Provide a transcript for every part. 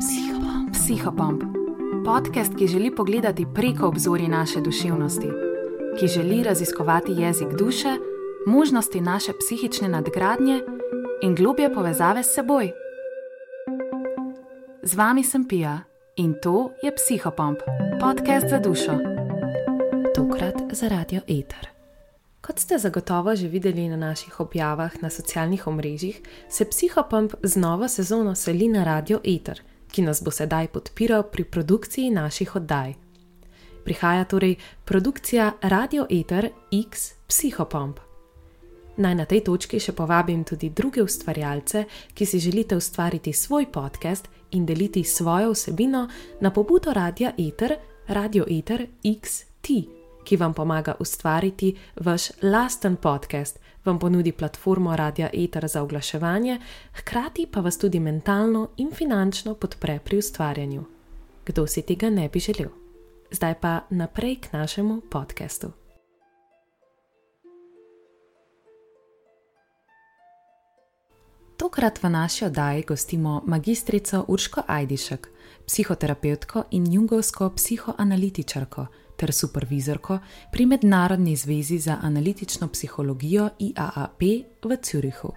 Psihopomp. Psihopomp. Podcast, ki želi pogledati preko obzorja naše duševnosti, ki želi raziskovati jezik duše, možnosti naše psihične nadgradnje in globje povezave s seboj. Z vami sem Pija in to je Psihopomp, podcast za dušo. Tokrat za radio Eter. Kot ste zagotovo že videli na naših objavah na socialnih omrežjih, se Psihopomp z novo sezono seli na Radio Eter, ki nas bo sedaj podpiral pri produkciji naših oddaj. Prihaja torej produkcija Radio Eter X Psihopomp. Naj na tej točki še povabim tudi druge ustvarjalce, ki si želite ustvariti svoj podcast in deliti svojo vsebino na pobudo Radia Eter, Radio Eter XT ki vam pomaga ustvariti vaš lasten podcast, vam ponudi platformo Radia Eter za oglaševanje, hkrati pa vas tudi mentalno in finančno podpre pri ustvarjanju. Kdo si tega ne bi želel? Zdaj pa naprej k našemu podkastu. Tokrat v naši oddaji gostimo magistrico Urško Ajdišek, psihoterapevtko in jungovsko psihoanalitičarko ter supervizorko pri Mednarodni zvezi za analitično psihologijo IAAP v Zürichu.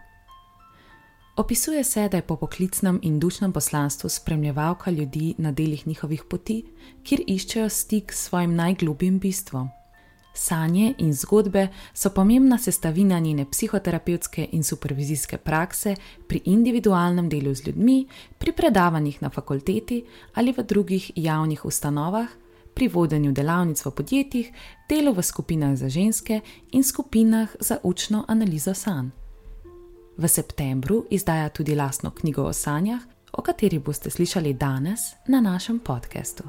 Opisuje se, da je po poklicnem in dušnem poslanstvu spremljevalka ljudi na delih njihovih poti, kjer iščejo stik s svojim najglobjim bistvom. Sanje in zgodbe so pomembna sestavina njene psihoterapevtske in supervizijske prakse pri individualnem delu z ljudmi, pri predavanjih na fakulteti ali v drugih javnih ustanovah, pri vodenju delavnic v podjetjih, delu v skupinah za ženske in skupinah za učno analizo sanj. V septembru izdaja tudi lastno knjigo o sanjah, o kateri boste slišali danes na našem podkastu.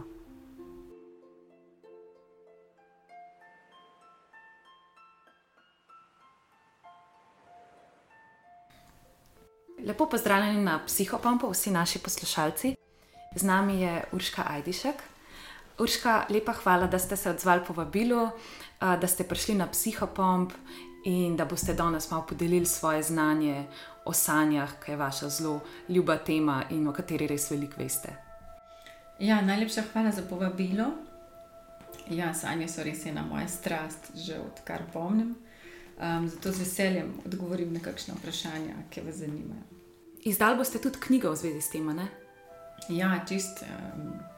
Lepo pozdravljeni na Psihopompu, vsi naši poslušalci. Z nami je Urška Ajdišek, Urška, lepa hvala, da ste se odzvali po vabilu, da ste prišli na psihopomp in da boste danes malo podelili svoje znanje o sanjah, ki je vaša zelo ljuba tema in o kateri res veliko veste. Ja, najlepša hvala za povabilo. Ja, sanje so res ena moja strast, že odkar pomnim. Um, zato z veseljem odgovorim na kakšno vprašanje, ki vas zanimajo. Izdal boste tudi knjigo v zvezi s tem, ne? Ja, čist. Um,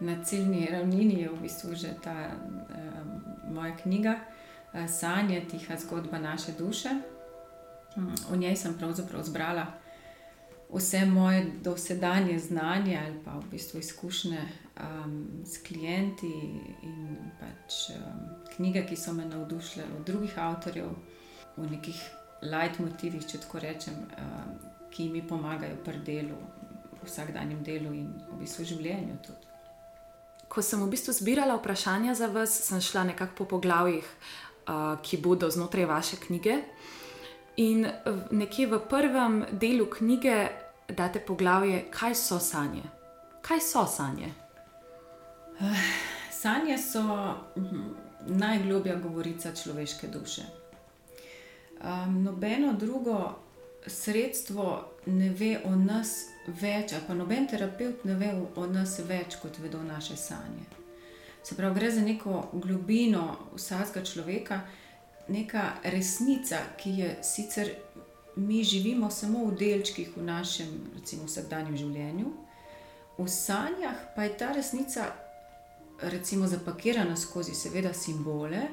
na ciljni ravnini je v bistvu že ta uh, moja knjiga, uh, Sanje, tiha zgodba naše duše. Um, v njej sem pravzaprav zbrala vse moje dosedanje znanje ali pa v bistvu izkušnje um, s klienti in pač um, knjige, ki so me navdušile od drugih avtorjev, v nekih leitmotivih, če tako rečem, um, ki mi pomagajo pri delu. Vsakdanjem delu in v bistvu življenju tudi ko sem v bistvu zbirala vprašanja za vas, sem šla nekako po poglavjih, uh, ki bodo znotraj vaše knjige. In nekje v prvem delu knjige date poglavje, kaj so sanje. Kaj so sanje? Uh, sanje so uh, najglobja govorica človeške duše. Um, nobeno drugo sredstvo ne ve o nas več, ali pa noben terapeut ne ve o nas več, kot vedo naše sanje. Se pravi, gre za neko globino vsakega človeka, neka resnica, ki je sicer mi živimo samo v delčkih v našem recimo, vsakdanjem življenju, v sanjah pa je ta resnica recimo, zapakirana skozi seveda simbole.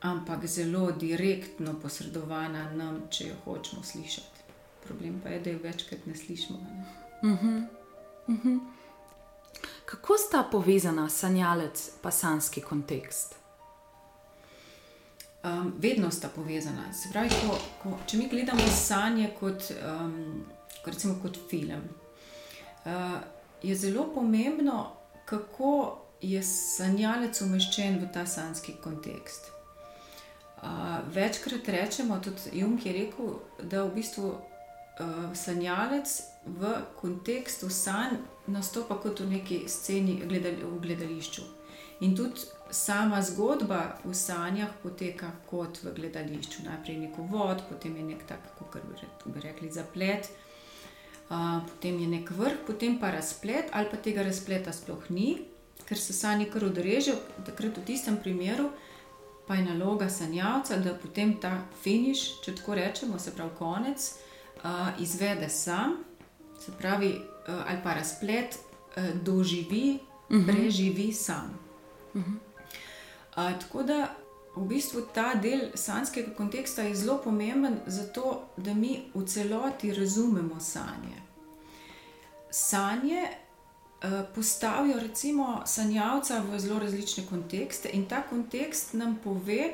Ampak zelo direktno posredovana nam, če jo hočemo slišati problem pa je, da jo večkrat ne slišimo. Ne? Uh -huh. Uh -huh. Kako sta povezana sanjalec in sanski kontekst? Um, vedno sta povezana. Pravi, ko, ko, če mi gledamo sanje kot, um, recimo, kot film, uh, je zelo pomembno, kako je sanjalec umeščen v ta sanski kontekst. Uh, večkrat rečemo, tudi Jung je rekel, da v bistvu uh, sanjalec v kontekstu sanj nastopa kot v neki sceni v gledališču. In tudi sama zgodba v sanjah poteka kot v gledališču. Najprej je neko vod, potem je nek tak, kot bi rekli, zaplet. uh, potem je nek vrh, potem pa razplet, ali pa tega razpleta sploh ni, ker se sanje kar odreže, takrat v tistem primeru. Pa je naloga sanjavca, da potem ta finiš, če tako rečemo, se pravi konec, uh, izvede sam, se pravi, uh, ali pa razplet uh, doživi, uh -huh. preživi sam. Uh -huh. uh, tako da v bistvu ta del sanskega konteksta je zelo pomemben, zato da mi v celoti razumemo sanje. Sanje postavijo recimo sanjavca v zelo različne kontekste in ta kontekst nam pove.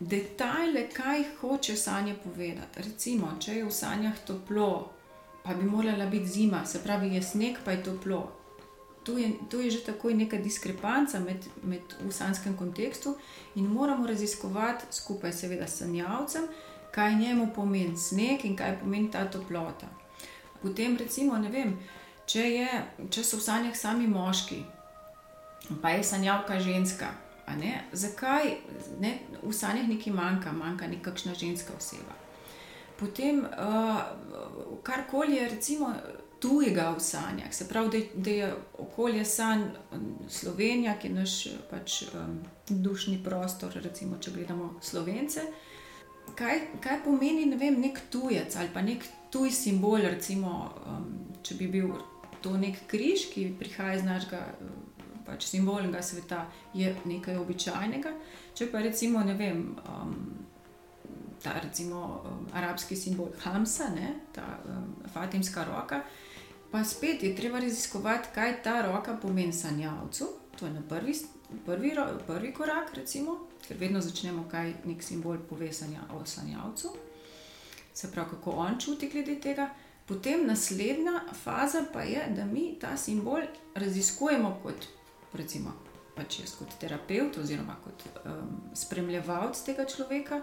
Detajle, kaj hoče sanje povedati. Recimo, če je v sanjah toplo, pa bi morala biti zima, se pravi, je sneg, pa je toplo. Tu je, tu je že tako neka diskrepanca med, med v sanskem kontekstu in moramo raziskovati skupaj, seveda, s sanjavcem, kaj njemu pomeni sneg in kaj pomeni ta toplota. Potem, recimo, ne vem, če, je, če so v sanjah sami moški, pa je sanjavka ženska. Zakaj ne, v sanjah nekaj manjka, manjka nekakšna ženska oseba? potem uh, karkoli je recimo tujega v sanjah, se pravi, da, da je okolje sanj Slovenija, ki je naš pač, um, dušni prostor, recimo, če gledamo slovence. Kaj, kaj pomeni ne vem, nek tujec ali pa nek tuj simbol, recimo, um, če bi bil to nek križ, ki prihaja iz našega pač, simbolnega sveta, je nekaj običajnega. Če pa recimo ne vem. Um, ta recimo um, arabski simbol Hamsa, ne, ta um, Fatimska roka. Pa spet je treba raziskovati, kaj ta roka pomeni sanjavcu. To je na prvi, prvi, prvi korak, recimo, ker vedno začnemo, kaj nek simbol pove sanja, o sanjavcu. Se pravi, kako on čuti glede tega. Potem naslednja faza pa je, da mi ta simbol raziskujemo kot, recimo, pač jaz kot terapeut oziroma kot um, spremljevalec tega človeka.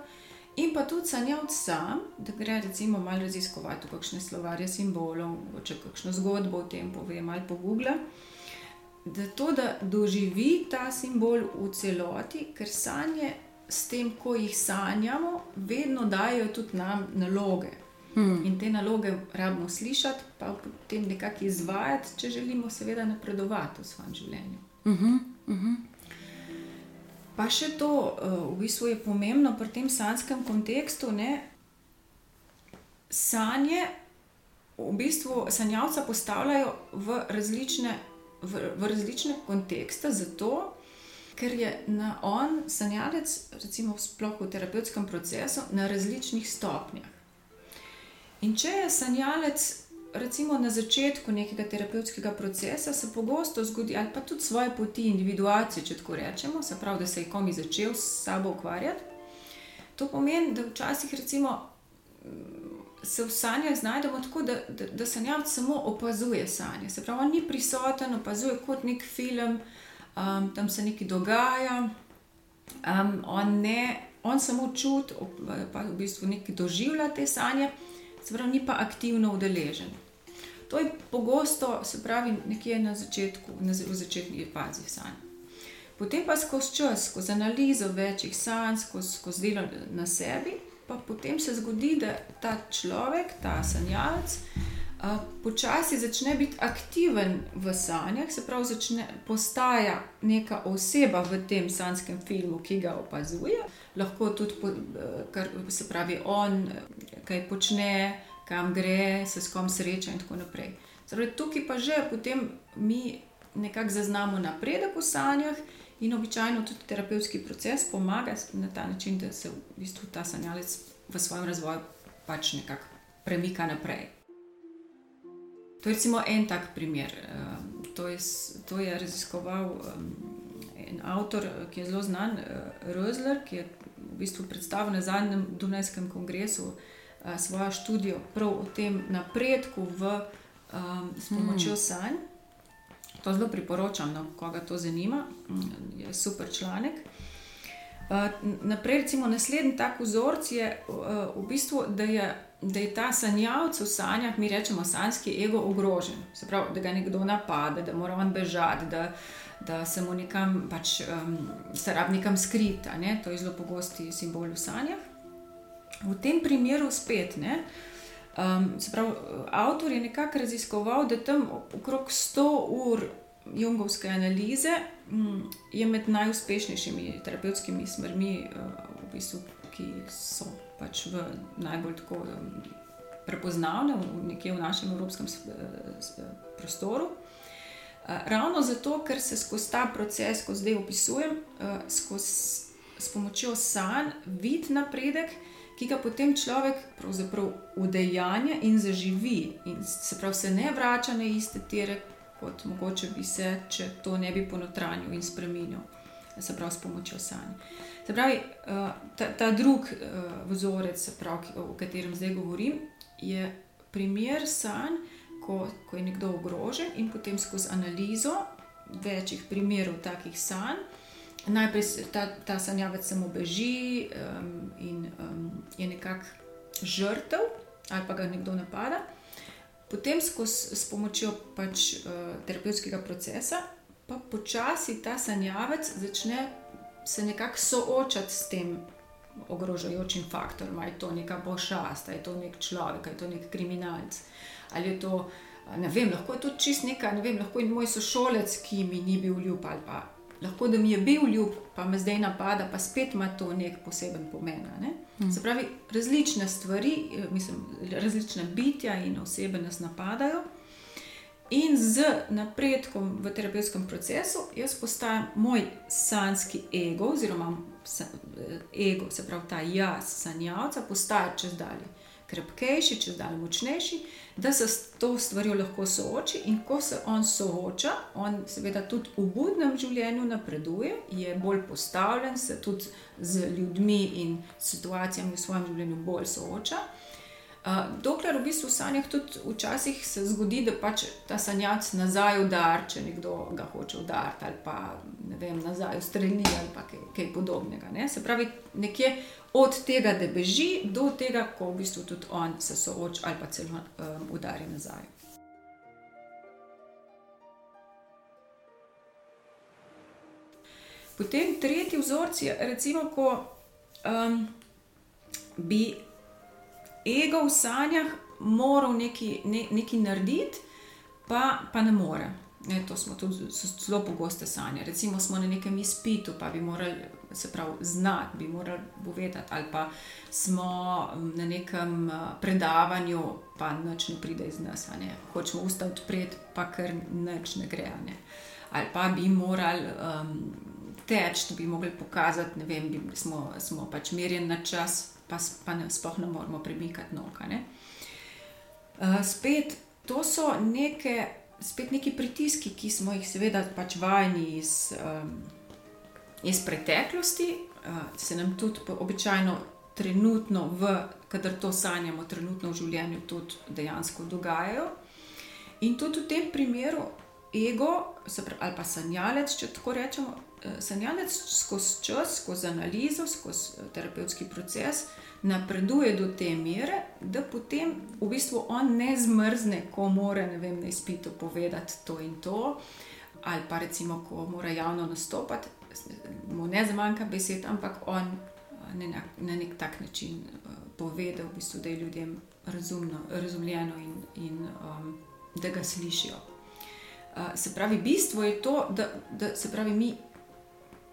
In pa tudi sanjavc sam, da gre recimo malo raziskovati, kakšne slovarje simbolov, če kakšno zgodbo o tem pove, malo po Google. Da to, da doživi ta simbol v celoti, ker sanje s tem, ko jih sanjamo, vedno dajo tudi nam naloge. Hmm. In te naloge rabimo slišati, pa potem nekako izvajati, če želimo, seveda, napredovati v svojem življenju. Uh -huh, uh -huh. Pa še to, eh, v bistvu je pomembno pri tem sanskem kontekstu. Ne? Sanje, v bistvu, sanjavca postavljajo v različne, v, v različne kontekste, zato ker je na on, sanjalec, recimo sploh v terapevtskem procesu, na različnih stopnjah. In če je sanjalec recimo na začetku nekega terapevtskega procesa se pogosto zgodi, ali pa tudi svoje poti individuacije, če tako rečemo, se pravi, da se je komi začel s sabo ukvarjati. To pomeni, da včasih recimo, se v sanjah znajdemo tako, da, da, da sanjavc samo opazuje sanje. Se pravi, on ni prisoten, opazuje kot nek film, um, tam se nekaj dogaja, um, on, ne, on samo čuti, pa v bistvu nekaj doživlja te sanje. Se pravi, ni pa aktivno udeležen. To je pogosto, se pravi, nekje na začetku, na, v začetni fazi sanj. Potem pa skozi čas, skozi analizo večjih sanj, skozi, skozi delo na sebi, pa potem se zgodi, da ta človek, ta sanjalec, počasi začne biti aktiven v sanjah, se pravi, začne postaja neka oseba v tem sanjskem filmu, ki ga opazuje. Lahko tudi, kar se pravi, on kaj počne, kam gre, se s kom sreča in tako naprej. Zdaj, tukaj pa že potem mi nekako zaznamo napredek v sanjah in običajno tudi terapevtski proces pomaga na ta način, da se v bistvu ta sanjalec v svojem razvoju pač nekako premika naprej. To je samo en tak primer. Ehm, to je, to je raziskoval ehm, en avtor, ki je zelo znan, eh, Rosler, ki je v bistvu predstavil na zadnjem Dunajskem kongresu svojo študijo prav o tem napredku v, um, s pomočjo mm. sanj. To zelo priporočam, no, koga to zanima, mm, je super članek. Uh, naprej, recimo, naslednji tak vzorec je uh, v bistvu, da je, da je ta sanjavc v sanjah, mi rečemo, sanjski ego ogrožen. Se pravi, da ga nekdo napade, da mora on bežati, da, da se mu nekam, pač, um, se rabi nekam skriti. To je zelo pogosti simbol v sanjah. V tem primeru spet ne, Um, pravi, avtor je nekako raziskoval, da tam okrog 100 ur jungovske analize um, je med najuspešnejšimi terapevtskimi smermi, uh, v bistvu, ki so pač v najbolj tako um, prepoznavne v, v našem evropskem prostoru. Uh, ravno zato, ker se skozi ta proces, ko zdaj opisujem, uh, skozi, s pomočjo sanj vidi napredek, ki ga potem človek udejanja in zaživi, in se pravi, se ne vrača na iste tere, kot mogoče bi se, če to ne bi ponotranil in spremenil, se pravi, s pomočjo sanj. Se pravi, uh, ta, ta drugi uh, vzorec, pravi, o katerem zdaj govorim, je primer sanj, ko, ko je nekdo ogrožen in potem skozi analizo večjih primerov takih sanj najprej ta, ta sanjavec samo beži um, in um, je nekako žrtev, ali pa ga nekdo napada. Potem skozi, s pomočjo pač, uh, terapevtskega procesa, pa počasi ta sanjavec začne se nekako soočati s tem ogrožajočim faktorom. Ali je to neka pošast, ali je to nek človek, ali je to nek kriminalc, ali je to. Ne vem, lahko je to čist nekaj, ne vem, lahko je moj sošolec, ki mi ni bil ljub ali pa lahko da mi je bil ljub, pa me zdaj napada, pa spet ima to nek poseben pomen. Ne? Mm. Se pravi, različne stvari, eh, mislim, različne bitja in osebe nas napadajo. In z napredkom v terapevtskem procesu jaz postajam moj sanski ego, oziroma eh, ego, se pravi ta jaz, sanjavca, postaja čez dalje krepkejši, čez dalje močnejši, da se s to stvarjo lahko sooči. In ko se on sooča, on seveda tudi v budnem življenju napreduje, je bolj postavljen, se tudi z ljudmi in situacijami v svojem življenju bolj sooča. Uh, dokler v bistvu v sanjah tudi včasih se zgodi, da pač ta sanjac nazaj udar, če nekdo ga hoče udariti, ali pa ne vem, nazaj ustreli ali kaj, kaj podobnega. Ne? Se pravi, nekje od tega, da beži, do tega, ko v bistvu tudi on se sooča ali pa celo um, udari nazaj. Potem tretji vzorec je, recimo, ko um, bi ego v sanjah moral nekaj, ne, nekaj narediti, pa, pa ne more. Ne, to smo tudi zelo pogoste sanje. Recimo, smo na nekem izpitu, pa bi morali se pravi znati, bi morali povedati, ali pa smo na nekem predavanju, pa noč ne pride iz nas, ne. hočemo usta odpreti, pa kar noč ne gre. Ne. Ali pa bi morali um, teči, bi mogli pokazati, da smo, smo pač merjeni na čas, pa, pa ne, sploh ne moremo premikati noka. Ne. Uh, spet, to so neke spet neki pritiski, ki smo jih seveda pač vajeni iz, um, iz preteklosti, uh, se nam tudi običajno trenutno, v, kadar to sanjamo, trenutno v življenju tudi dejansko dogajajo. In tudi v tem primeru ego, pravi, ali pa sanjalec, če tako rečemo, sanjalec skozi čas, skozi analizo, skozi uh, terapevtski proces napreduje do te mere, da potem v bistvu on ne zmrzne, ko mora vem, na izpitu povedati to in to, ali pa recimo, ko mora javno nastopati, mu ne zmanjka besed, ampak on ne, na nek tak način pove, da, v bistvu, da je ljudem razumno, razumljeno in, in um, da ga slišijo. Uh, se pravi, bistvo je to, da, da se pravi, mi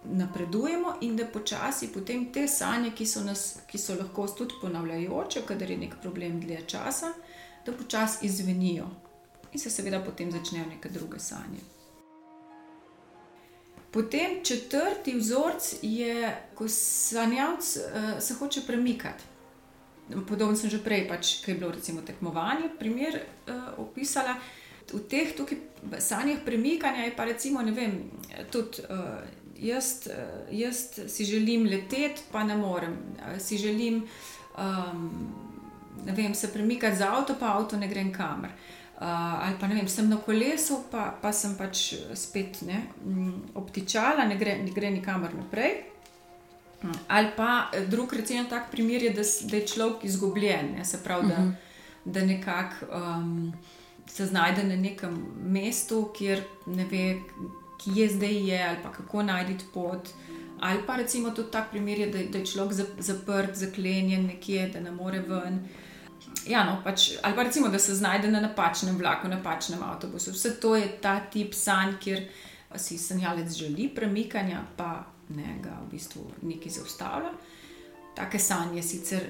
napredujemo in da počasi potem te sanje, ki so, nas, ki so lahko tudi ponavljajoče, kadar je nek problem dlje časa, da počasi izvenijo in se seveda potem začnejo neke druge sanje. Potem četrti vzorec je, ko sanjavc uh, se hoče premikati. Podobno sem že prej, pač, kaj je bilo recimo tekmovanje, primer uh, opisala. V teh sanjah premikanja je pa recimo, ne vem, tudi. Uh, jaz, jaz si želim leteti, pa ne morem. Si želim um, vem, se premikati z avto, pa avto ne grem kamer. Uh, ali pa ne vem, sem na kolesu, pa, pa sem pač spet ne, obtičala, ne gre, ne gre nikamor naprej. Ali pa drug, recimo, tak primer je, da, da je človek izgubljen, ne, se pravi, da, uh mhm. -huh. da nekako um, se znajde na nekem mestu, kjer ne ve, ki je zdaj je, ali pa kako najti pot. Ali pa recimo tudi tak primer, je, da, da je človek zaprt, zaklenjen nekje, da ne more ven. Ja, no, pač, ali pa recimo, da se znajde na napačnem vlaku, na napačnem avtobusu. Vse to je ta tip sanj, kjer si sanjalec želi premikanja, pa ne ga v bistvu nekaj zaustavlja. Take sanje sicer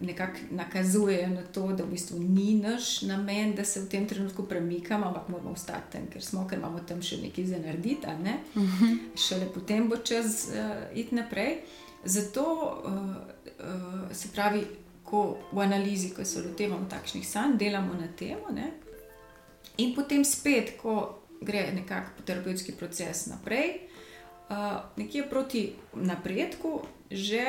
nekako nakazujejo na to, da v bistvu ni naš namen, da se v tem trenutku premikamo, ampak moramo ostati tam, ker smo, ker imamo tam še nekaj za narediti. Ne? Uh mhm. -huh. Šele potem bo čas uh, iti naprej. Zato uh, uh, se pravi, ko v analizi, ko se lotevamo takšnih sanj, delamo na tem, in potem spet, ko gre nekako terapevtski proces naprej, uh, nekje proti napredku, že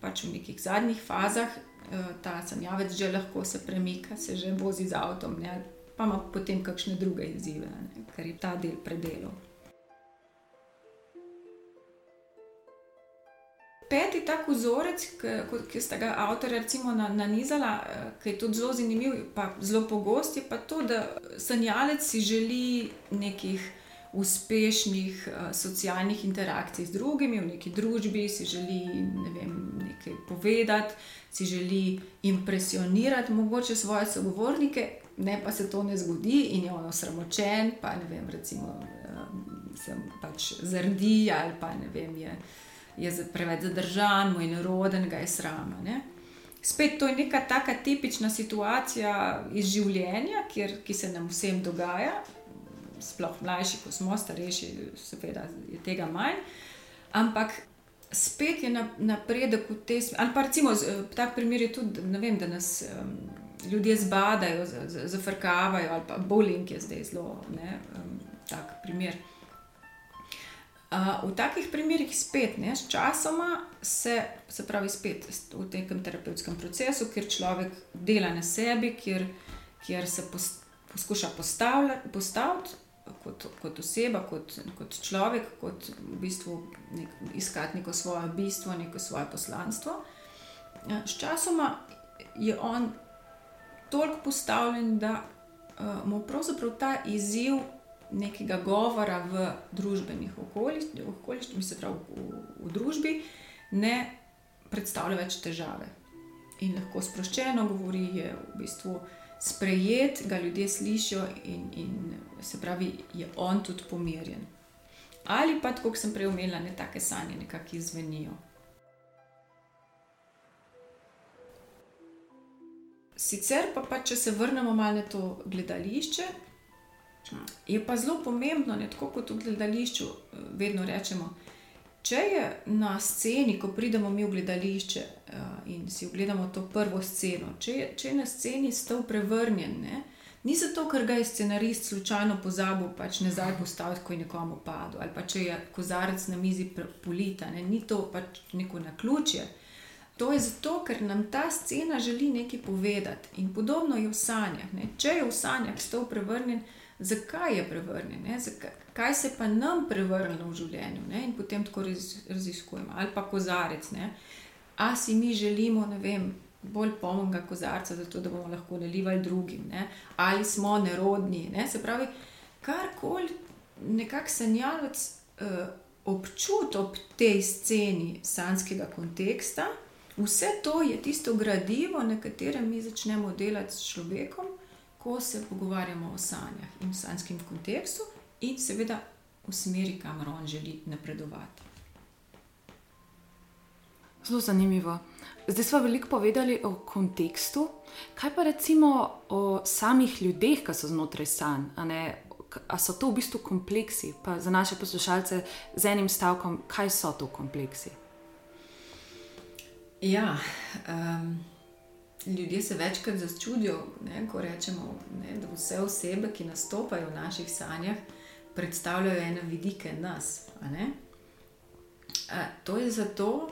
pač v nekih zadnjih fazah uh, ta sanjavec že lahko se premika, se že vozi z avtom, ne, pa ima potem kakšne druge izzive, ne, ker je ta del predelov. Peti tak vzorec, ki, ki sta ga avtorja nanizala, eh, ki je tudi zelo zanimiv, pa zelo pogost, je pa to, da sanjalec si želi nekih uspešnih uh, socialnih interakcij z drugimi, v neki družbi, si želi ne vem, nekaj povedati, si želi impresionirati mogoče svoje sogovornike, ne pa se to ne zgodi in je ono sramočen, pa ne vem, recimo, um, se pač zrdi ali pa ne vem, je, je preveč zadržan, mu je neroden, ga je srama. Ne? Spet to je neka taka tipična situacija iz življenja, kjer, ki se nam vsem dogaja, sploh mlajši, kot smo, starejši, seveda je tega manj. Ampak spet je napredek v tej smeri. Pa recimo, tak primer je tudi, vem, da nas um, ljudje zbadajo, zafrkavajo, ali pa bowling je zdaj zelo ne, um, tak primer. Uh, v takih primerih spet, ne, s časoma se, se pravi, spet v tem terapevtskem procesu, kjer človek dela na sebi, kjer, kjer se post, poskuša postaviti kot, kot oseba, kot, kot človek, kot v bistvu nek, iskati neko svoje bistvo, neko svoje poslanstvo. Ja, sčasoma je on toliko postavljen, da uh, mu pravzaprav ta izziv nekega govora v družbenih okoliščinah, se pravi v, v družbi, ne predstavlja več težave. In lahko sproščeno govori, je v bistvu sprejet, ga ljudje slišijo in, in se pravi, je on tudi pomirjen. Ali pa, kot sem prej omenila, ne take sanje, nekako izvenijo. Sicer pa, pa, če se vrnemo malo na to gledališče, je pa zelo pomembno, ne, tako kot v gledališču, vedno rečemo, če je na sceni, ko pridemo mi v gledališče uh, in si ogledamo to prvo sceno, če če je na sceni stov prevrnjen, ne, ni zato, ker ga je scenarist slučajno pozabil pač nazaj postaviti, ko je nekomu padlo, ali pa če je kozarec na mizi polita, ne, ni to pač neko na ključje. To je zato, ker nam ta scena želi nekaj povedati in podobno je v sanjah. Ne. Če je v sanjah stov prevrnjen, zakaj je prevrnjen, zakaj, kaj se pa nam prevrne v življenju ne? in potem tako raziskujemo. Ali pa kozarec. Ne? A si mi želimo, ne vem, bolj pomnega kozarca, zato da bomo lahko nalivali drugim, ne? ali smo nerodni. Ne? Se pravi, karkoli nekako sanjalec uh, občuti ob tej sceni sanskega konteksta. Vse to je tisto gradivo, na katerem mi začnemo delati s človekom, ko se pogovarjamo o sanjah in v sanjskem kontekstu, in seveda v smeri, kamor on želi napredovati. Zelo zanimivo. Zdaj smo veliko povedali o kontekstu, kaj pa recimo o samih ljudeh, ki so znotraj sanj. Ali so to v bistvu kompleksi? Pa za naše poslušalce z enim stavkom, kaj so to kompleksi? Ja, um, ljudje se večkrat začudijo, ne, ko rečemo, ne, da vse osebe, ki nastopajo v naših sanjah, predstavljajo ene vidike nas. A, to je zato,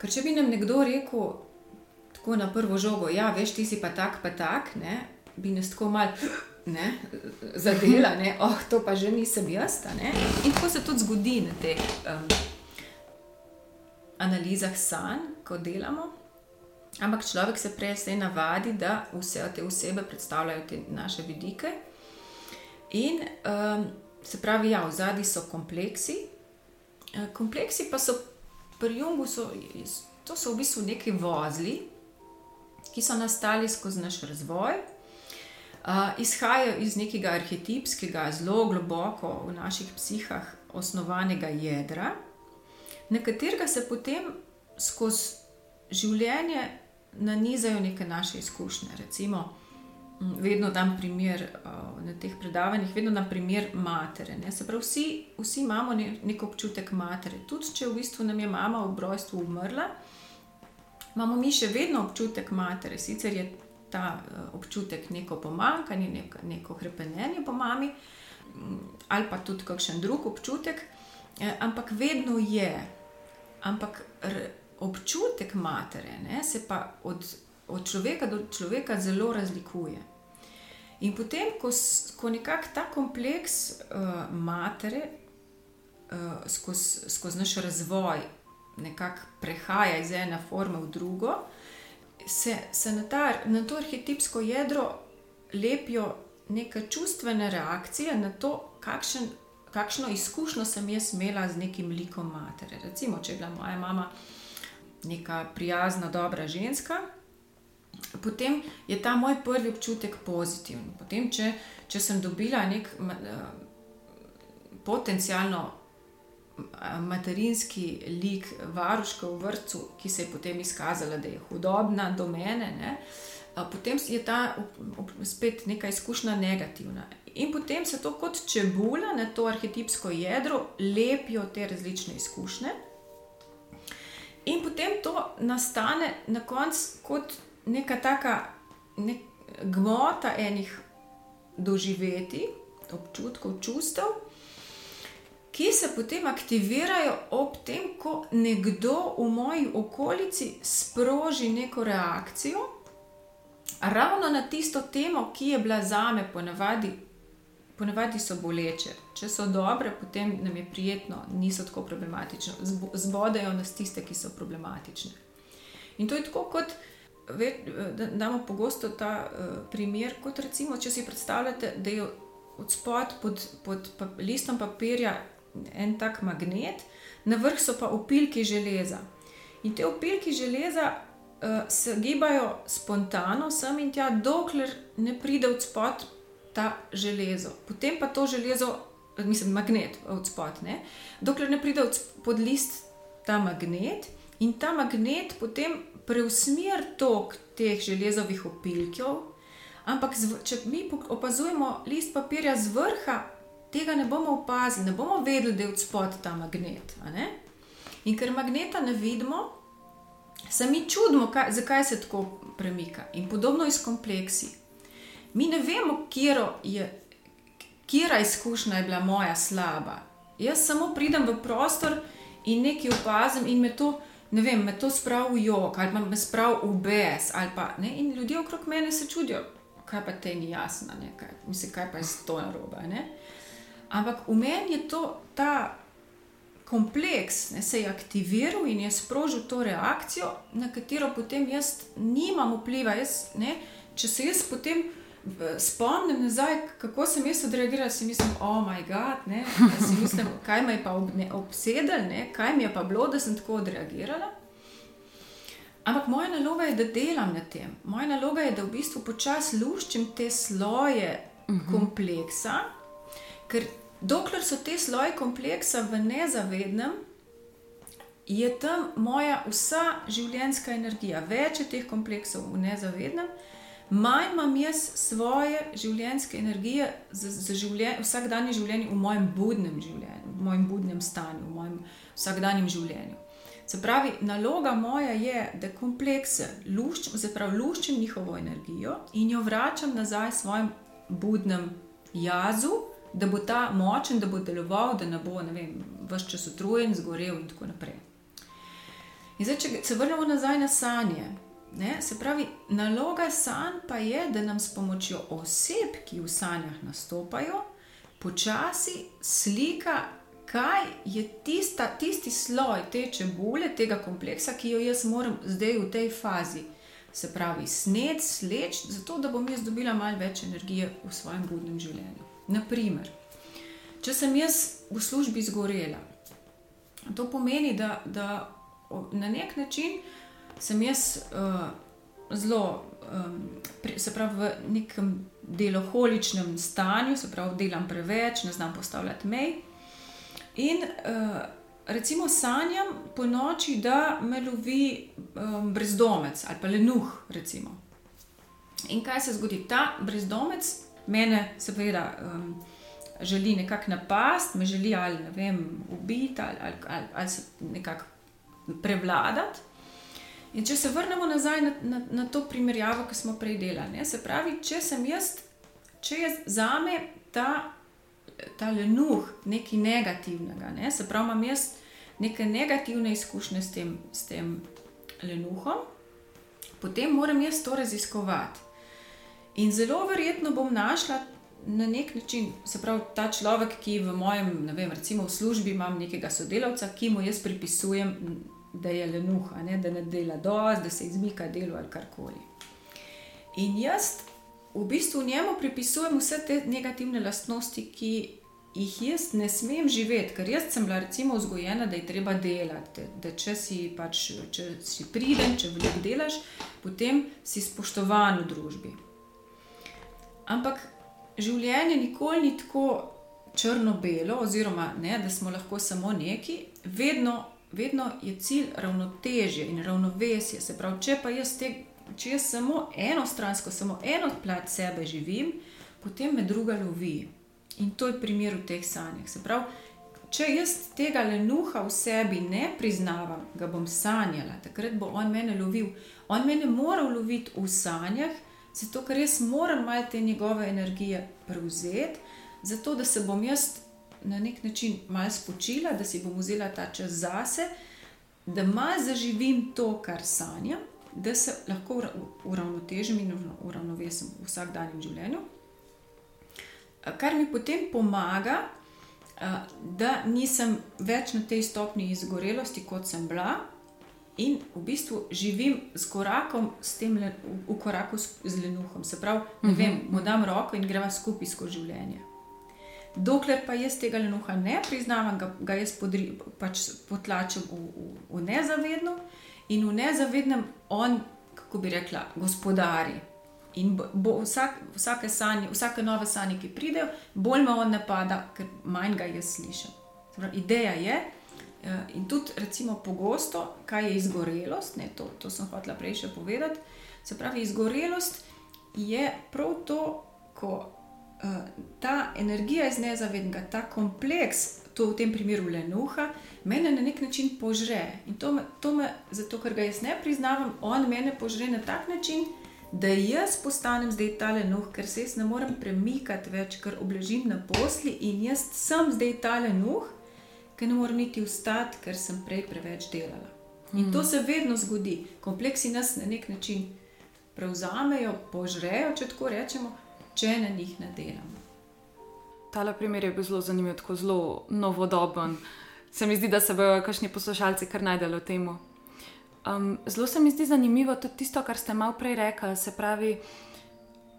ker če bi nam nekdo rekel tako na prvo žogo, ja, veš, ti si pa tak, pa tak, ne, bi nas tako mal. Ne, zadela, ne, oh, to pa že nisem jaz. In tako se tudi zgodi na teh um, analizah sanj, ko delamo. Ampak človek se prej navadi, da vse te osebe predstavljajo te naše vidike. In um, se pravi, ja, v zadnji so kompleksi. Kompleksi pa so pri Jungu, so, to so v bistvu neki vozli, ki so nastali skozi naš razvoj, uh, izhajajo iz nekega arhetipskega, zelo globoko v naših psihah osnovanega jedra, na katerega se potem skozi življenje nanizajo neke naše izkušnje. Recimo, vedno dam primer uh, na teh predavanjih, vedno dam primer matere. Ne? Se pravi, vsi, vsi imamo ne, nek občutek matere. Tudi če v bistvu nam je mama v rojstvu umrla, imamo mi še vedno občutek matere. Sicer je ta uh, občutek neko pomankanje, nek, neko krepenje po mami, ali pa tudi kakšen drug občutek, eh, ampak vedno je. Ampak občutek matere ne, se pa od, od človeka do človeka zelo razlikuje. In potem, ko, ko nekako ta kompleks uh, matere uh, skozi skoz naš razvoj nekako prehaja iz ene forme v drugo, se, se na, ta, na to arhetipsko jedro lepijo neke čustvene reakcije na to, kakšen, kakšno izkušnjo sem jaz imela z nekim likom matere. Recimo, če je bila moja mama neka prijazna, dobra ženska potem je ta moj prvi občutek pozitiven. Potem, če, če sem dobila nek uh, potencialno materinski lik varuške v vrtu, ki se je potem izkazala, da je hudobna do mene, ne, uh, potem je ta spet neka izkušnja negativna. In potem se to kot čebula na to arhetipsko jedro lepijo te različne izkušnje. In potem to nastane na koncu kot neka taka nek, gmota enih doživeti, občutkov, čustev, ki se potem aktivirajo ob tem, ko nekdo v moji okolici sproži neko reakcijo, ravno na tisto temo, ki je bila za me ponavadi. Ponavadi so boleče, če so dobre, potem nam je prijetno, niso tako problematične, zbodajo nas tiste, ki so problematične. In to je tako kot, da imamo pogosto ta uh, primer, kot recimo, če si predstavljate, da je od spod pod, pod pa, listom papirja en tak magnet, na vrh so pa opilki železa. In te opilki železa uh, se gibajo spontano, sem in tja, dokler ne pride od spod ta železo. Potem pa to železo, mislim, magnet od spod, ne? dokler ne pride od pod list ta magnet. In ta magnet potem preusmeri tok teh železovih opilkov, ampak če mi opazujemo list papirja z vrha, tega ne bomo opazili, ne bomo vedeli, da je od spod ta magnet. In ker magneta ne vidimo, se mi čudimo, kaj, zakaj se tako premika. In podobno je s kompleksi. Mi ne vemo, kje izkušnja je bila moja slaba. Jaz samo pridem v prostor in nekaj opazim, in me to ne vem, me to spravi v jog ali pa me spravi v bes. Pa, in ljudje okrog mene se čudijo, kaj pa te ni jasno, kaj, mislim, kaj pa je to narobe. Ampak v meni je to, ta kompleks, ne, se je aktiviral in je sprožil to reakcijo, na katero potem jaz nimam vpliva. Jaz, ne, če se jaz potem spomnim nazaj, kako sem jaz odreagiral, si mislim, oh, moj bog, ne, mislim, kaj me je pa obsedel, ne, kaj mi je pa bilo, da sem tako odreagirala. Ampak moja naloga je, da delam na tem. Moja naloga je, da v bistvu počasi luščim te sloje uh mhm. -huh. kompleksa, ker dokler so te sloje kompleksa v nezavednem, je tam moja vsa življenjska energija, več je teh kompleksov v nezavednem manj imam jaz svoje življenjske energije za, za življen, vsakdanje življenje v mojem budnem življenju, v mojem budnem stanju, v mojem vsakdanjem življenju. Se pravi, naloga moja je, da komplekse luščim, zaprav luščim njihovo energijo in jo vračam nazaj svojim budnem jazu, da bo ta močen, da bo deloval, da ne bo vse čas utrujen, zgorel in tako naprej. In zdaj, če se vrnemo nazaj na sanje, Ne? Se pravi, naloga sanj pa je, da nam s pomočjo oseb, ki v sanjah nastopajo, počasi slika, kaj je tista, tisti sloj te čebule, tega kompleksa, ki jo jaz moram zdaj v tej fazi. Se pravi, sned, sleč, zato da bom jaz dobila malo več energije v svojem budnem življenju. Naprimer, če sem jaz v službi zgorela, to pomeni, da, da na nek način sem jaz uh, zelo, um, se pravi, v nekem deloholičnem stanju, se pravi, delam preveč, ne znam postavljati mej. In uh, recimo sanjam po noči, da me lovi um, brezdomec ali pa lenuh. Recimo. In kaj se zgodi? Ta brezdomec mene, seveda, um, želi nekako napasti, me želi ali ne vem, ubiti ali, ali, ali, ali se nekako prevladati. In če se vrnemo nazaj na, na, na to primerjavo, ki smo prej delali, se pravi, če sem jaz, če je za me ta, ta lenuh nekaj negativnega, ne? se pravi, imam jaz neke negativne izkušnje s tem, s tem lenuhom, potem moram jaz to raziskovati. In zelo verjetno bom našla na nek način, se pravi, ta človek, ki v mojem, ne vem, recimo v službi imam nekega sodelavca, ki mu jaz pripisujem da je lenuha, ne? da ne dela dosti, da se izmika delu ali karkoli. In jaz v bistvu njemu pripisujem vse te negativne lastnosti, ki jih jaz ne smem živeti, ker jaz sem bila recimo vzgojena, da je treba delati, da če si pač, če si pridem, če veliko delaš, potem si spoštovan v družbi. Ampak življenje nikoli ni tako črno-belo, oziroma ne, da smo lahko samo neki, vedno vedno je cilj ravnotežje in ravnovesje. Se pravi, če pa jaz, te, če jaz samo enostransko, samo eno plat sebe živim, potem me druga lovi. In to je primer v teh sanjah. Se pravi, če jaz tega lenuha v sebi ne priznavam, ga bom sanjala, takrat bo on mene lovil. On mene mora loviti v sanjah, zato ker jaz moram malo te njegove energije prevzeti, zato da se bom jaz na nek način malo spočila, da si bom vzela ta čas zase, da malo zaživim to, kar sanjam, da se lahko uravnotežim in uravnovesim v vsakdanjem življenju. Kar mi potem pomaga, da nisem več na tej stopni izgorelosti, kot sem bila, in v bistvu živim s korakom, s tem, v koraku z lenuhom. Se pravi, ne vem, mhm. mu dam roko in greva skupaj skozi življenje. Dokler pa jaz tega lenuha ne priznavam, ga, ga jaz podri, pač potlačim v, v, v nezavedno in v nezavednem on, kako bi rekla, gospodari. In bo vsak, vsake, sanje, vsake nove sanje, ki pridejo, bolj me on napada, ker manj ga jaz slišim. Pravi, ideja je, eh, in tudi recimo pogosto, kaj je izgorelost, ne, to, to sem hotela prej še povedati. Se pravi, izgorelost je prav to, ko ta energija iz nezavednega, ta kompleks, to v tem primeru lenuha, mene na nek način požre. In to me, to me, zato ker ga jaz ne priznavam, on mene požre na tak način, da jaz postanem zdaj ta lenuh, ker se jaz ne morem premikati več, ker obležim na posli in jaz sem zdaj ta lenuh, ker ne morem niti vstati, ker sem prej preveč delala. In to hmm. se vedno zgodi. Kompleksi nas na nek način prevzamejo, požrejo, če tako rečemo, če na njih ne delamo. Tale primer je bil zelo zanimiv, tako zelo novodoben. Se mi zdi, da se bodo kakšni poslušalci kar najdeli v tem. Um, zelo se mi zdi zanimivo tudi tisto, kar ste malo prej rekli. Se pravi,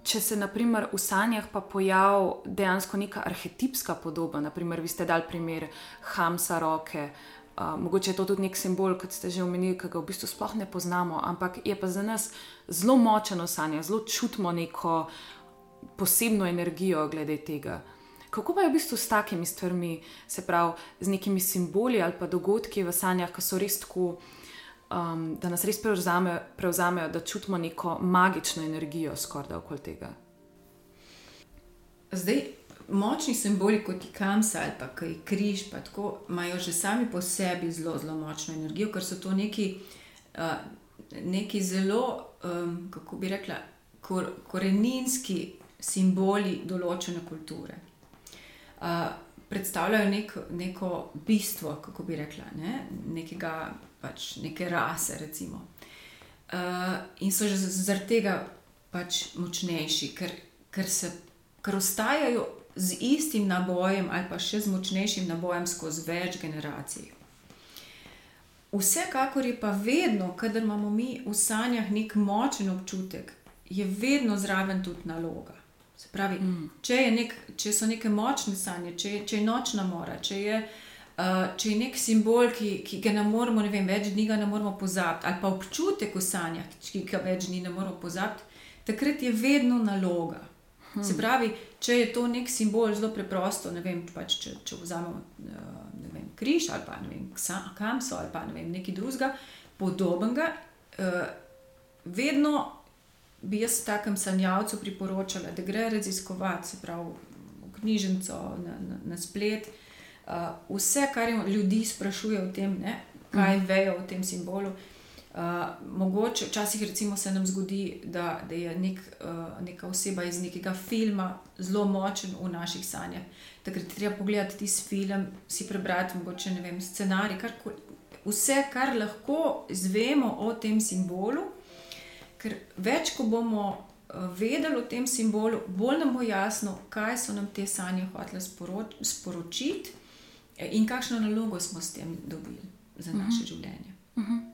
če se naprimer, v sanjah pa pojavi dejansko neka arhetipska podoba, naprimer, vi ste dali primer Hamsa roke. Uh, mogoče je to tudi nek simbol, kot ste že omenili, ki ga v bistvu sploh ne poznamo, ampak je pa za nas zelo močno sanje, zelo čutimo neko posebno energijo glede tega. Kako pa je v bistvu s takimi stvarmi, se pravi z nekimi simboli ali pa dogodki v sanjah, ki so res tako, um, da nas res prevzame, prevzamejo, da čutimo neko magično energijo skoraj okoli tega. Zdaj, močni simboli kot je kamsa ali pa kaj križ, pa tako imajo že sami po sebi zelo, zelo močno energijo, ker so to neki, uh, neki zelo, um, kako bi rekla, kor, koreninski simboli določene kulture. Uh, predstavljajo nek, neko bistvo, kako bi rekla, ne? nekega, pač, neke rase. Uh, in so že zaradi tega pač močnejši, ker, ker, se, ker ostajajo z istim nabojem ali pa še z močnejšim nabojem skozi več generacij. Vsekakor je pa vedno, kadar imamo mi v sanjah nek močen občutek, je vedno zraven tudi naloga. Pravi, mm. če, nek, če so neke močne sanje, če, če je nočna mora, če je Uh, če je nek simbol, ki, ki ga ne moremo, ne vem, več dni ga ne moremo pozabiti, ali pa občutek v sanjah, ki ga več dni ne moremo pozabiti, takrat je vedno naloga. Hmm. Se pravi, če je to nek simbol, zelo preprosto, ne vem, pač, če, če vzamemo vem, križ ali pa ne vem, kam so ali pa ne vem, nekaj drugega, podobnega, uh, vedno bi jaz takem sanjavcu priporočala, da gre raziskovati, se pravi, v knjižnico, na, na, na splet. Uh, vse, kar ljudi sprašuje o tem, ne, kaj mm. vejo o tem simbolu. Uh, mogoče včasih se nam zgodi, da, da je nek, uh, neka oseba iz nekega filma zelo močen v naših sanjah. Takrat treba pogledati tisti film, si prebrati mogoče, vem, scenarij, kar, vse, kar lahko izvemo o tem simbolu. Ker več, ko bomo uh, vedeli o tem simbolu, bolj nam bo jasno, kaj so nam te sanje hotele sporoč, sporočiti. In kakšno nalogo smo s tem dobili za naše uh mhm. -huh. življenje? Uh mhm. -huh.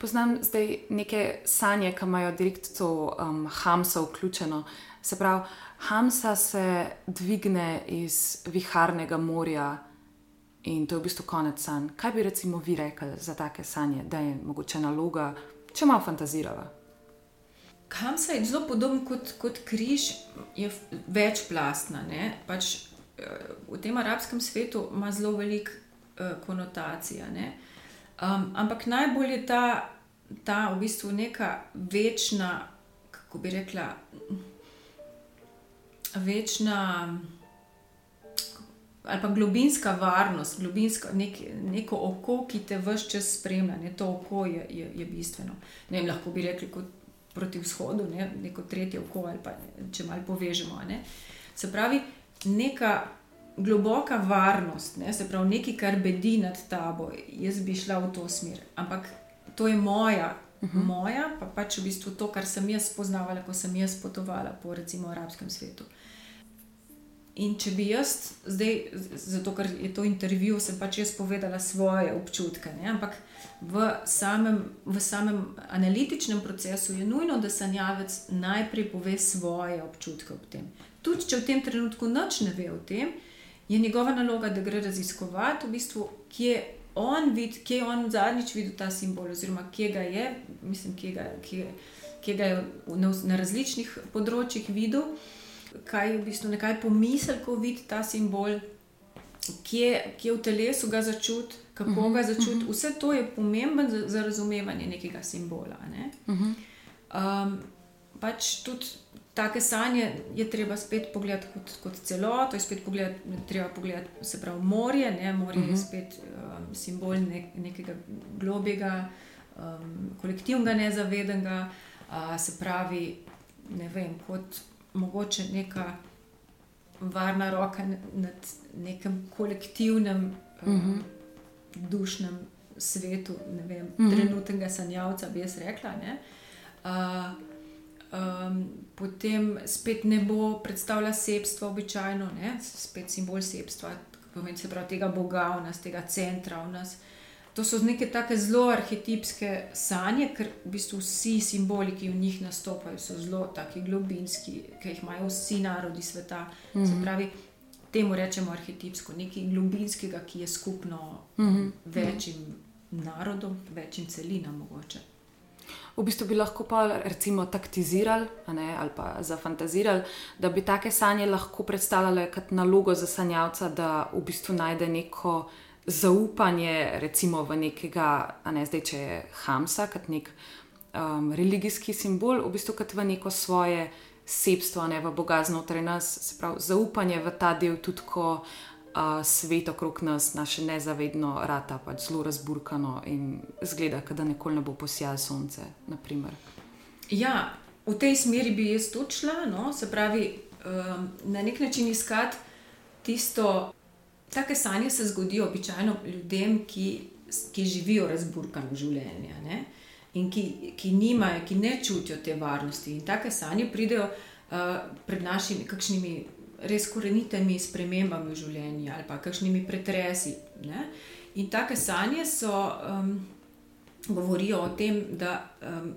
Poznam zdaj neke sanje, ki imajo direkt to um, Hamsa vključeno. Se pravi, Hamsa se dvigne iz viharnega morja in to je v bistvu konec sanj. Kaj bi recimo vi rekli za take sanje, da je mogoče naloga, če malo fantazirava? Hamsa je zelo podoben kot, kot križ, je večplastna. Pač v tem arabskem svetu ima zelo veliko uh, konotacij. Um, ampak najbolj je ta, ta v bistvu neka večna, kako bi rekla, večna. Ali pa globinska varnost, globinsko, nek, neko oko, ki te vse čas spremlja, ne, to oko je, je, je bistveno. Ne, lahko bi rekli kot proti vzhodu, ne, neko tretje oko, ali pa če malo povežemo. Ne. Se pravi, neka globoka varnost, ne, se pravi nekaj, kar bedi nad tabo, jaz bi šla v to smer. Ampak to je moja, uh mhm. -huh. moja, pa pač v bistvu to, kar sem jaz spoznavala, ko sem jaz potovala po recimo arabskem svetu. In če bi jaz zdaj, zato ker je to intervju, sem pač jaz povedala svoje občutke. Ne? Ampak v samem, v samem analitičnem procesu je nujno, da sanjavec najprej pove svoje občutke ob tem tudi če v tem trenutku noč ne ve o tem, je njegova naloga, da gre raziskovati, v bistvu, kje, on vid, kje je on zadnjič videl ta simbol, oziroma kje ga je, mislim, kje ga, kje, kje ga je na, na različnih področjih videl, kaj v bistvu nekaj pomisel, ko vidi ta simbol, kje, kje v telesu ga začuti. Kako uh -huh, ga začuti, uh -huh. vse to je pomembno za, za razumevanje nekega simbola. Ne? Uh -huh. um, pač tudi take sanje je treba spet pogledati kot, kot celoto, je spet pogledati, treba pogledati se pravi morje. Ne? Morje uh -huh. je mhm. spet um, simbol nek, nekega globjega, um, kolektivnega nezavedenega, uh, se pravi, ne vem, kot mogoče neka varna roka nad nekim kolektivnem, um, uh -huh. dušnem svetu, ne vem, uh mhm. -huh. trenutnega sanjavca, bi jaz rekla. Uh, um, potem spet ne bo predstavljala sebstva, običajno, ne? spet simbol sebstva, pomeni se pravi tega Boga v nas, tega centra v nas. To so neke tako zelo arhetipske sanje, ker v bistvu vsi simboli, ki v njih nastopajo, so zelo taki globinski, ki jih imajo vsi narodi sveta. Mm -hmm. Se mhm. pravi, temu rečemo arhetipsko, nekaj globinskega, ki je skupno mm -hmm. večjim narodom, večjim celinam mogoče v bistvu bi lahko pa recimo taktizirali ne, ali pa zafantazirali, da bi take sanje lahko predstavljale kot nalogo za sanjavca, da v bistvu najde neko zaupanje, recimo v nekega, a ne zdaj, če je Hamsa, kot nek um, religijski simbol, v bistvu kot v neko svoje. Sebstvo, ne v Boga znotraj nas, se pravi, zaupanje v ta del, tudi ko uh, svet okrog nas, naše nezavedno, rata pač zelo razburkano in zgleda, da nikoli ne bo posijalo sonce. Naprimer. Ja, v tej smeri bi jaz tudi šla, no? se pravi, um, na nek način iskati tisto. Take sanje se zgodijo običajno ljudem, ki, ki živijo razburkano življenje ne? in ki, ki nimajo, ki ne čutijo te varnosti. In take sanje pridejo uh, pred našimi kakšnimi res korenitimi spremembami v življenju ali pa kakšnimi pretresi. Ne? In take sanje so, um, govorijo o tem, da um,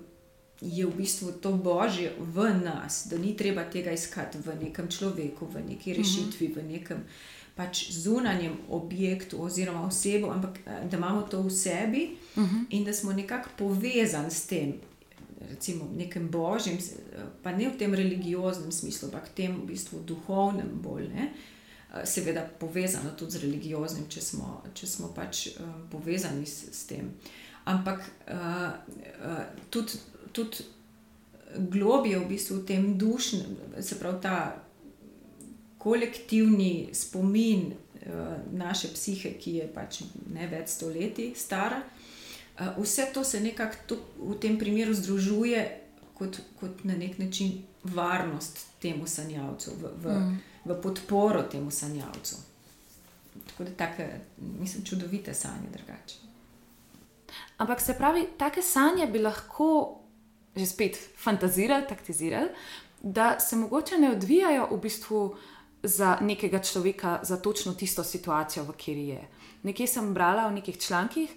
je v bistvu to božje v nas, da ni treba tega iskati v nekem človeku, v neki mhm. rešitvi, v nekem pač zunanjem objektu oziroma osebo, ampak eh, da imamo to v sebi uh mhm. -huh. in da smo nekako povezani s tem. Recimo nekem božjim, pa ne v tem religioznem smislu, ampak v tem v bistvu duhovnem, bolj ne. Eh, seveda povezano tudi z religioznim, če smo, če smo pač um, povezani s, s tem. Ampak uh, uh, tudi tudi globje v bistvu v tem dušnem, se pravi ta kolektivni spomin uh, naše psihe, ki je pač ne več stoletij stara. Uh, vse to se nekako v tem primeru združuje kot, kot na nek način varnost temu sanjavcu, v, v, mm. v podporo temu sanjavcu. Tako da tako, mislim, čudovite sanje drugače. Ampak se pravi, take sanje bi lahko že spet fantazirali, taktizirali, da se mogoče ne odvijajo v bistvu za nekega človeka, za točno tisto situacijo, v kateri je. Nekje sem brala v nekih člankih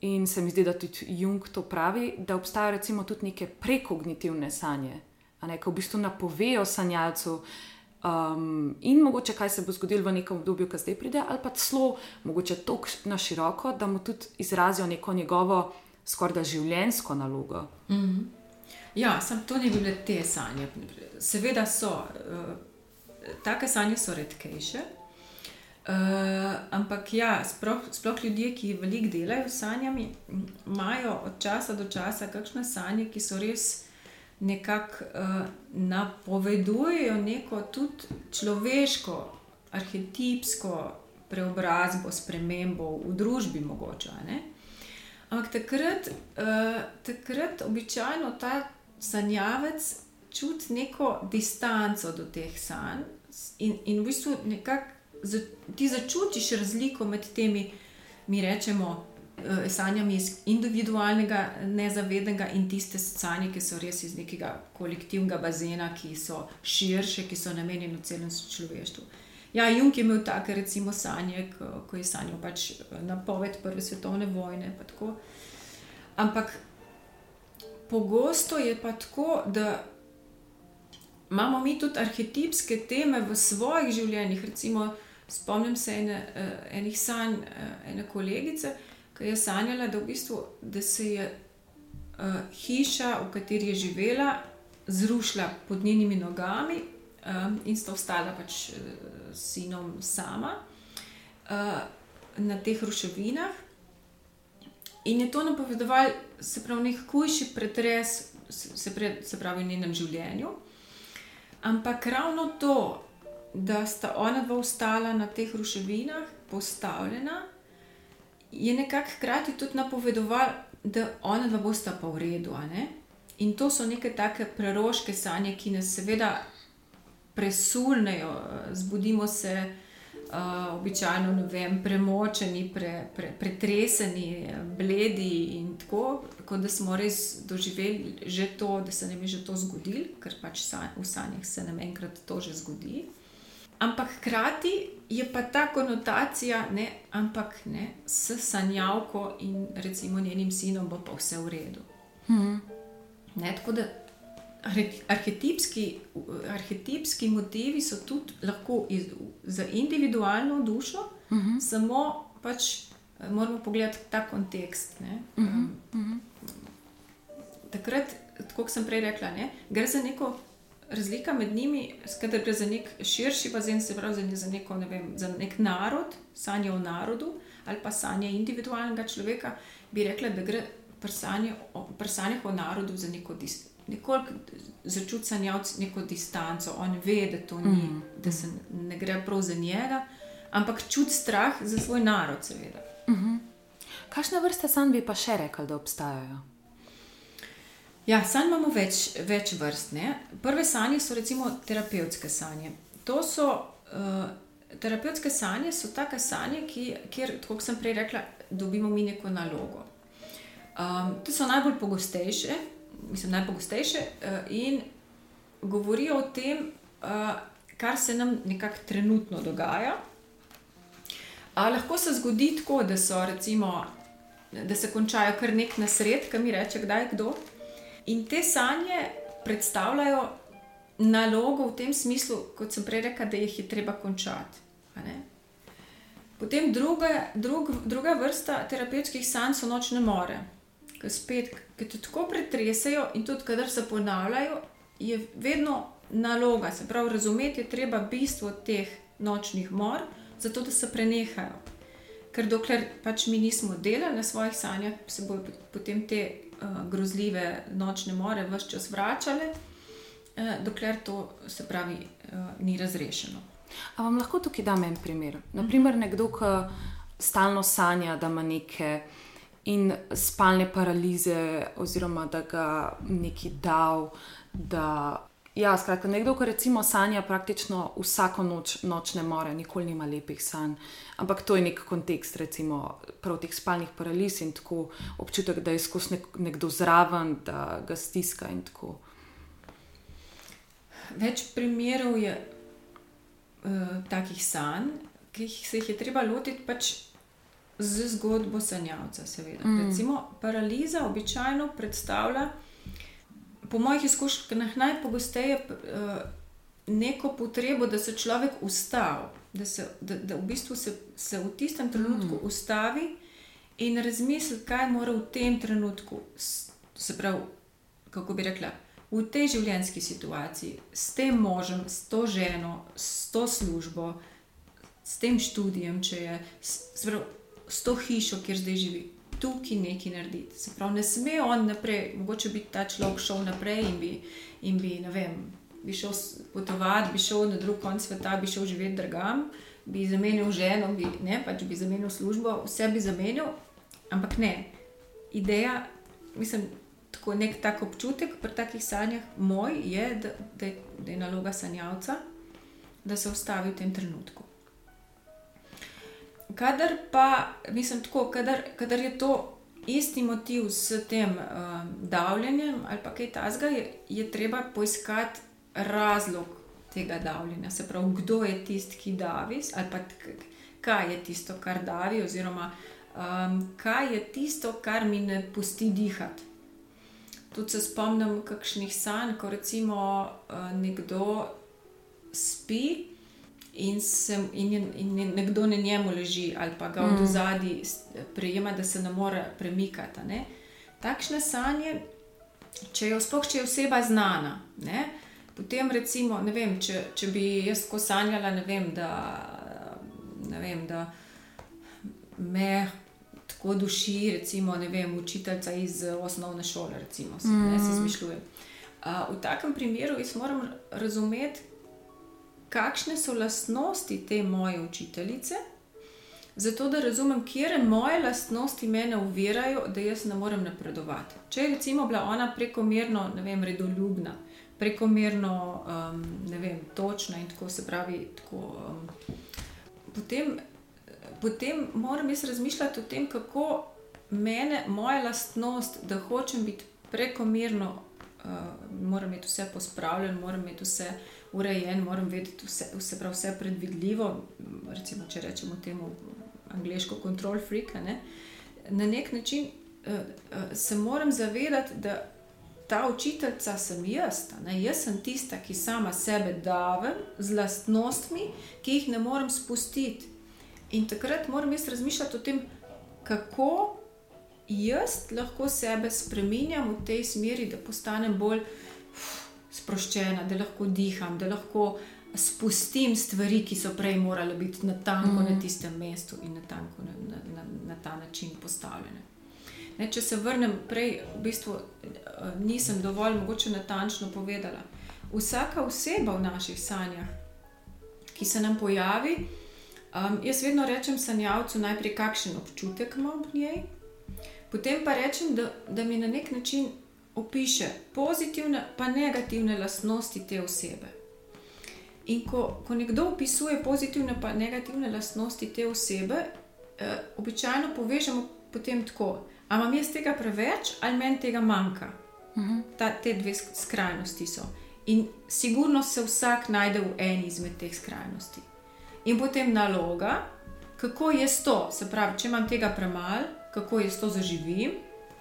in se mi zdi, da tudi Jung to pravi, da obstajajo recimo tudi neke prekognitivne sanje, ne, ki v bistvu napovejo sanjalcu. Um, in mogoče kaj se bo zgodilo v nekem obdobju, ki zdaj pride, ali pa celo mogoče tako na široko, da mu tudi izrazijo neko njegovo skoraj da življenjsko nalogo. Mm -hmm. Ja, sem to ne bi bile te sanje. Seveda so, uh, take sanje so redkejše. Uh, ampak ja, sploh, sploh ljudje, ki veliko delajo s sanjami, imajo od časa do časa kakšne sanje, ki so res nekako uh, napovedujejo neko tudi človeško, arhetipsko preobrazbo, spremembo v družbi, mogoče. Ampak takrat, uh, takrat običajno ta sanjavec čuti neko distanco do teh sanj in, in v bistvu za, ti začutiš razliko med temi, mi rečemo, uh, sanjami iz individualnega, nezavednega in tiste sanje, ki so res iz nekega kolektivnega bazena, ki so širše, ki so namenjene celemu človeštvu. Ja, Jung je imel take, recimo, sanje, ko, ko je sanjal pač napoved Prve svetovne vojne. Ampak pogosto je pa tako, da imamo mi tudi arhetipske teme v svojih življenjih. Recimo, spomnim se ene, uh, enih sanj uh, ene kolegice, ki je sanjala, da, v bistvu, da se je uh, hiša, v kateri je živela, zrušila pod njenimi nogami um, in sta ostala pač s uh, sinom sama uh, na teh ruševinah. In je to napovedovalo, se pravi, nek hujši pretres, se, pre, se pravi, v njenem življenju. Ampak ravno to, da sta ona dva ostala na teh ruševinah, postavljena, je nekako hkrati tudi napovedovalo, da ona dva bosta pa v redu. In to so neke take preroške sanje, ki nas seveda presulnejo, zbudimo se uh, običajno vem, premočeni, pre, pre, pretreseni, bledi in tako, kot da smo res doživeli že to, da se nam je že to zgodilo, ker pač v sanjah se nam enkrat to že zgodi. Ampak hkrati je pa ta konotacija, ne, ampak ne, s sanjavko in recimo njenim sinom bo pa vse v redu. Hmm. Ne, tako da arhetipski, arhetipski motivi so tudi lahko iz, za individualno dušo, uh mhm. -huh. samo pač eh, moramo pogledati ta kontekst. Uh -huh. Uh -huh. Takrat, kot sem prej rekla, ne, gre za neko razliko med njimi, skratka, gre za nek širši bazen, se pravi za, neko, ne vem, za nek narod, sanje o narodu ali pa sanje individualnega človeka. Bi rekla, da gre pri sanjah o narodu za neko distanco nekoliko začuti sanjavc neko distanco, on ve, da to ni, mm. da se ne gre prav za njega, ampak čuti strah za svoj narod, seveda. Mm -hmm. Kakšne vrste sanj bi pa še rekli, da obstajajo? Ja, sanj imamo več, več vrst. Ne? Prve sanje so recimo terapevtske sanje. To so uh, terapevtske sanje, so take sanje, ki, kjer, kot sem prej rekla, dobimo mi neko nalogo. Um, te so najbolj pogostejše, mislim, najpogostejše uh, in govorijo o tem, uh, kar se nam nekako trenutno dogaja. A lahko se zgodi tako, da, so, recimo, da se končajo kar nek nasred, ki mi reče, kdaj je kdo. in te sanje predstavljajo nalogo v tem smislu, kot sem prej rekel, da jih je treba končati. Potem druga, drug, druga vrsta terapevtskih sanj so nočne more, ki spet, ki te tako pretresajo in tudi, kadar se ponavljajo, je vedno naloga. Se pravi, razumeti je treba bistvo teh nočnih mor, zato da se prenehajo. Ker dokler pač mi nismo delali na svojih sanjah, se bodo potem te uh, grozljive nočne more vse čas vračale, uh, dokler to se pravi, uh, ni razrešeno. A vam lahko tukaj dam en primer? Naprimer, nekdo, ki stalno sanja, da ima neke in spalne paralize, oziroma da ga neki dal. Da, ja, skratka, nekdo, ki recimo sanja praktično vsako noč, noč ne more, nikoli nima lepih sanj. Ampak to je nek kontekst, recimo, prav teh spalnih paraliz in tako občutek, da je skozi nek, nekdo zraven, da ga stiska in tako. Več primerov je uh, takih sanj, ki se jih je treba lotiti pač z zgodbo sanjavca. Mm. Recimo, paraliza običajno predstavlja, po mojih izkušnjah, najpogosteje uh, neko potrebo, da se človek ustavi, da, se, da, da v bistvu se, se v tistem trenutku mm. ustavi in razmisli, kaj mora v tem trenutku, se pravi, kako bi rekla v tej življenjski situaciji, s tem možem, s to ženo, s to službo, s tem študijem, če je, s, prav, s to hišo, kjer zdaj živi, tukaj nekaj narediti. Se pravi, ne sme on naprej, mogoče bi ta človek šel naprej in bi, in bi vem. Bi šel potovati, bi šel na drug konec sveta, bi šel živeti drugam, bi zamenil ženo, bi, ne, pač bi zamenil službo, vse bi zamenil, ampak ne. Ideja, mislim, tako nek tak občutek pri takih sanjah, moj je, da, da, da je naloga sanjavca, da se ustavi v tem trenutku. Kadar pa, mislim, tako, kadar, kadar je to isti motiv s tem uh, davljenjem ali pa kaj tasga, je, je treba poiskati razlog tega davljenja. Se pravi, kdo je tisti, ki davi, ali pa kaj je tisto, kar davi, oziroma um, kaj je tisto, kar mi ne pusti dihati. Tudi se spomnim kakšnih sanj, ko recimo uh, nekdo spi in, se, in, in nekdo na njemu leži, ali pa ga mm. od zadaj prejema, da se ne more premikati. Ne? Takšne sanje, če je, spoh, če je oseba znana, ne? potem recimo, ne vem, če, če bi jaz tako sanjala, ne vem, da, ne vem, da me tako duši, recimo, vem, učiteljica iz osnovne šole, recimo, se, mm. ne, se zmišljuje. Uh, v takem primeru jaz moram razumeti, kakšne so lastnosti te moje učiteljice, zato da razumem, kje moje lastnosti mene uvirajo, da jaz ne morem napredovati. Če je recimo bila ona prekomerno, vem, redoljubna, prekomerno, um, vem, točna in tako se pravi, tako, um, potem potem moram jaz razmišljati o tem, kako mene, moja lastnost, da hočem biti prekomerno, uh, moram imeti vse pospravljeno, moram imeti vse urejeno, moram vedeti vse, vse, prav, vse predvidljivo. Recimo, če rečemo temu angliško control freak. Ne? Na nek način uh, uh, se moram zavedati, da. Ta učiteljica sem jaz, ne? jaz sem tista, ki sama sebe davem z lastnostmi, ki jih ne morem spustiti. In takrat moram jaz razmišljati o tem, kako jaz lahko sebe spremenjam v tej smeri, da postanem bolj uf, sproščena, da lahko diham, da lahko spustim stvari, ki so prej morale biti na tanko mm. na tistem mestu in na tanko na, na, na, na ta način postavljene. Ne, če se vrnem prej, v bistvu eh, nisem dovolj mogoče natančno povedala. Vsaka oseba v naših sanjah, ki se nam pojavi, Um, jaz vedno rečem sanjavcu najprej, kakšen občutek imam v njej, potem pa rečem, da, da mi na nek način opiše pozitivne in negativne lastnosti te osebe. In ko, ko nekdo opisuje pozitivne in negativne lastnosti te osebe, eh, običajno povežemo potem tako, ali imam jaz tega preveč ali meni tega manjka. Mhm. Ta, te dve skrajnosti so. In sigurno se vsak najde v eni izmed teh skrajnosti in potem naloga, kako je to, se pravi, če imam tega premalo, kako je to zaživim,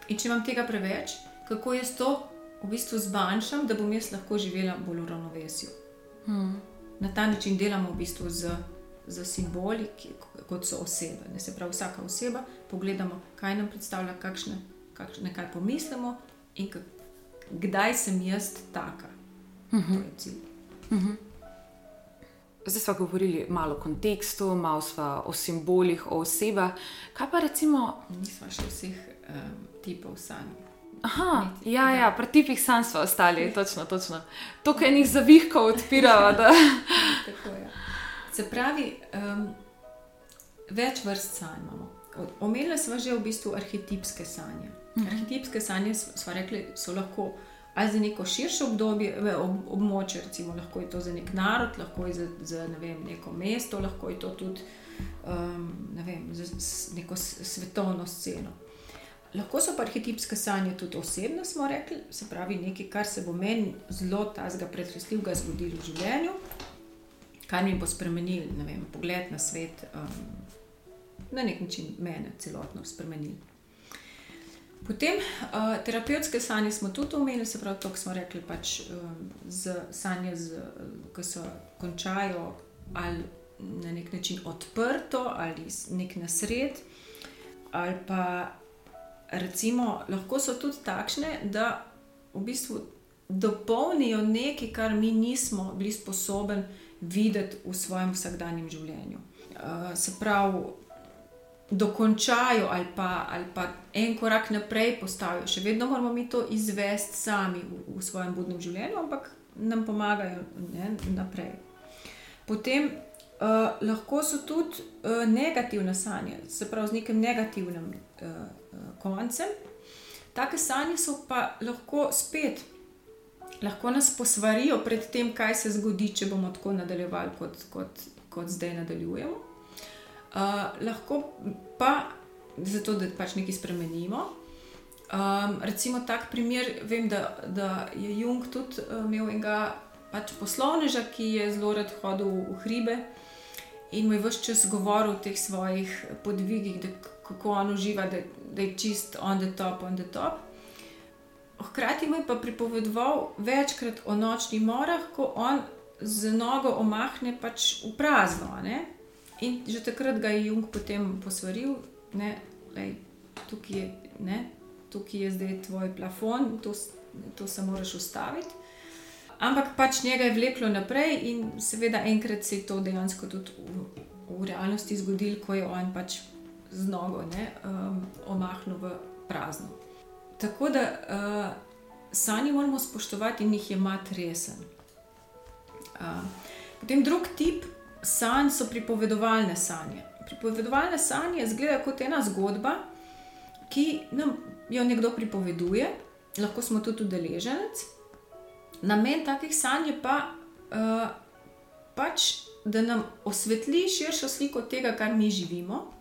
in če imam tega preveč, kako je to v bistvu zmanjšam, da bom jaz lahko živela bolj v ravnovesju. Hmm. Na ta način delamo v bistvu z, z simboli, ki, kot so osebe. Ne se pravi, vsaka oseba, pogledamo, kaj nam predstavlja, kakšne, kakšne kaj pomislimo in kak, kdaj sem jaz taka. Uh -huh. To je cilj. Uh -huh. Zdaj smo govorili malo o kontekstu, malo o simbolih, o osebah. Kaj pa recimo? Nismo še vseh um, tipov sanj. Aha, ja, ja, pri tipih sanj smo ostali, točno, točno. To, kar jih zavihkov odpira. Tako je. Se pravi, um, več vrst sanj imamo. Omenili smo že v bistvu arhetipske sanje. Mhm. Arhetipske sanje smo rekli, so lahko ali za neko širše obdobje, ob, območje, recimo, lahko je to za nek narod, lahko je za, za ne vem, neko mesto, lahko je to tudi um, ne vem, za neko svetovno sceno. Lahko so pa arhetipske sanje tudi osebne, smo rekli, se pravi nekaj, kar se bo meni zelo tazga pretresljivega zgodilo v življenju, kar mi bo spremenil vem, pogled na svet, um, na nek način mene celotno spremenil. Potem uh, terapevtske sanje smo tudi omenili, se pravi, to smo rekli, pač um, z sanje, z, ki se končajo ali na nek način odprto, ali nek nasred, ali pa recimo, lahko so tudi takšne, da v bistvu dopolnijo nekaj, kar mi nismo bili sposobni videti v svojem vsakdanjem življenju. Uh, se pravi, dokončajo ali pa, ali pa en korak naprej postavijo. Še vedno moramo mi to izvesti sami v, v svojem budnem življenju, ampak nam pomagajo ne, naprej. Potem uh, lahko so tudi uh, negativne sanje, se pravi z nekim negativnim uh, koncem. Take sanje so pa lahko spet. Lahko nas posvarijo pred tem, kaj se zgodi, če bomo tako nadaljevali, kot, kot, kot zdaj nadaljujemo. Uh, lahko pa zato, da pač nekaj spremenimo. Um, recimo, tak primer, vem, da, da je Jung tudi imel enega pač poslovneža, ki je zelo rad hodil v hribe in mu je vse čas govoril o teh svojih podvigih, da, kako on uživa, da, da je čist on the top, on the top. Hkrati mu je pa pripovedoval večkrat o nočnih morah, ko on z nogo omahne pač v prazno. In že takrat ga je Jung potem posvaril, da je tukaj, tukaj je zdaj tvoj plafon, to, to se moraš ustaviti. Ampak pač njega je vleklo naprej, in seveda enkrat se je to dejansko tudi v, v realnosti zgodilo, ko je on pač z nogo ne, um, omahnil v prazno. Tako da uh, sanje moramo spoštovati in jih imati resen. Uh, potem drug tip sanj so pripovedovalne sanje. Pripovedovalne sanje izgledajo kot ena zgodba, ki nam jo nekdo pripoveduje, lahko smo tudi udeleženec. Namen takih sanj je pa, uh, pač, da nam osvetli širšo sliko tega, kar mi živimo.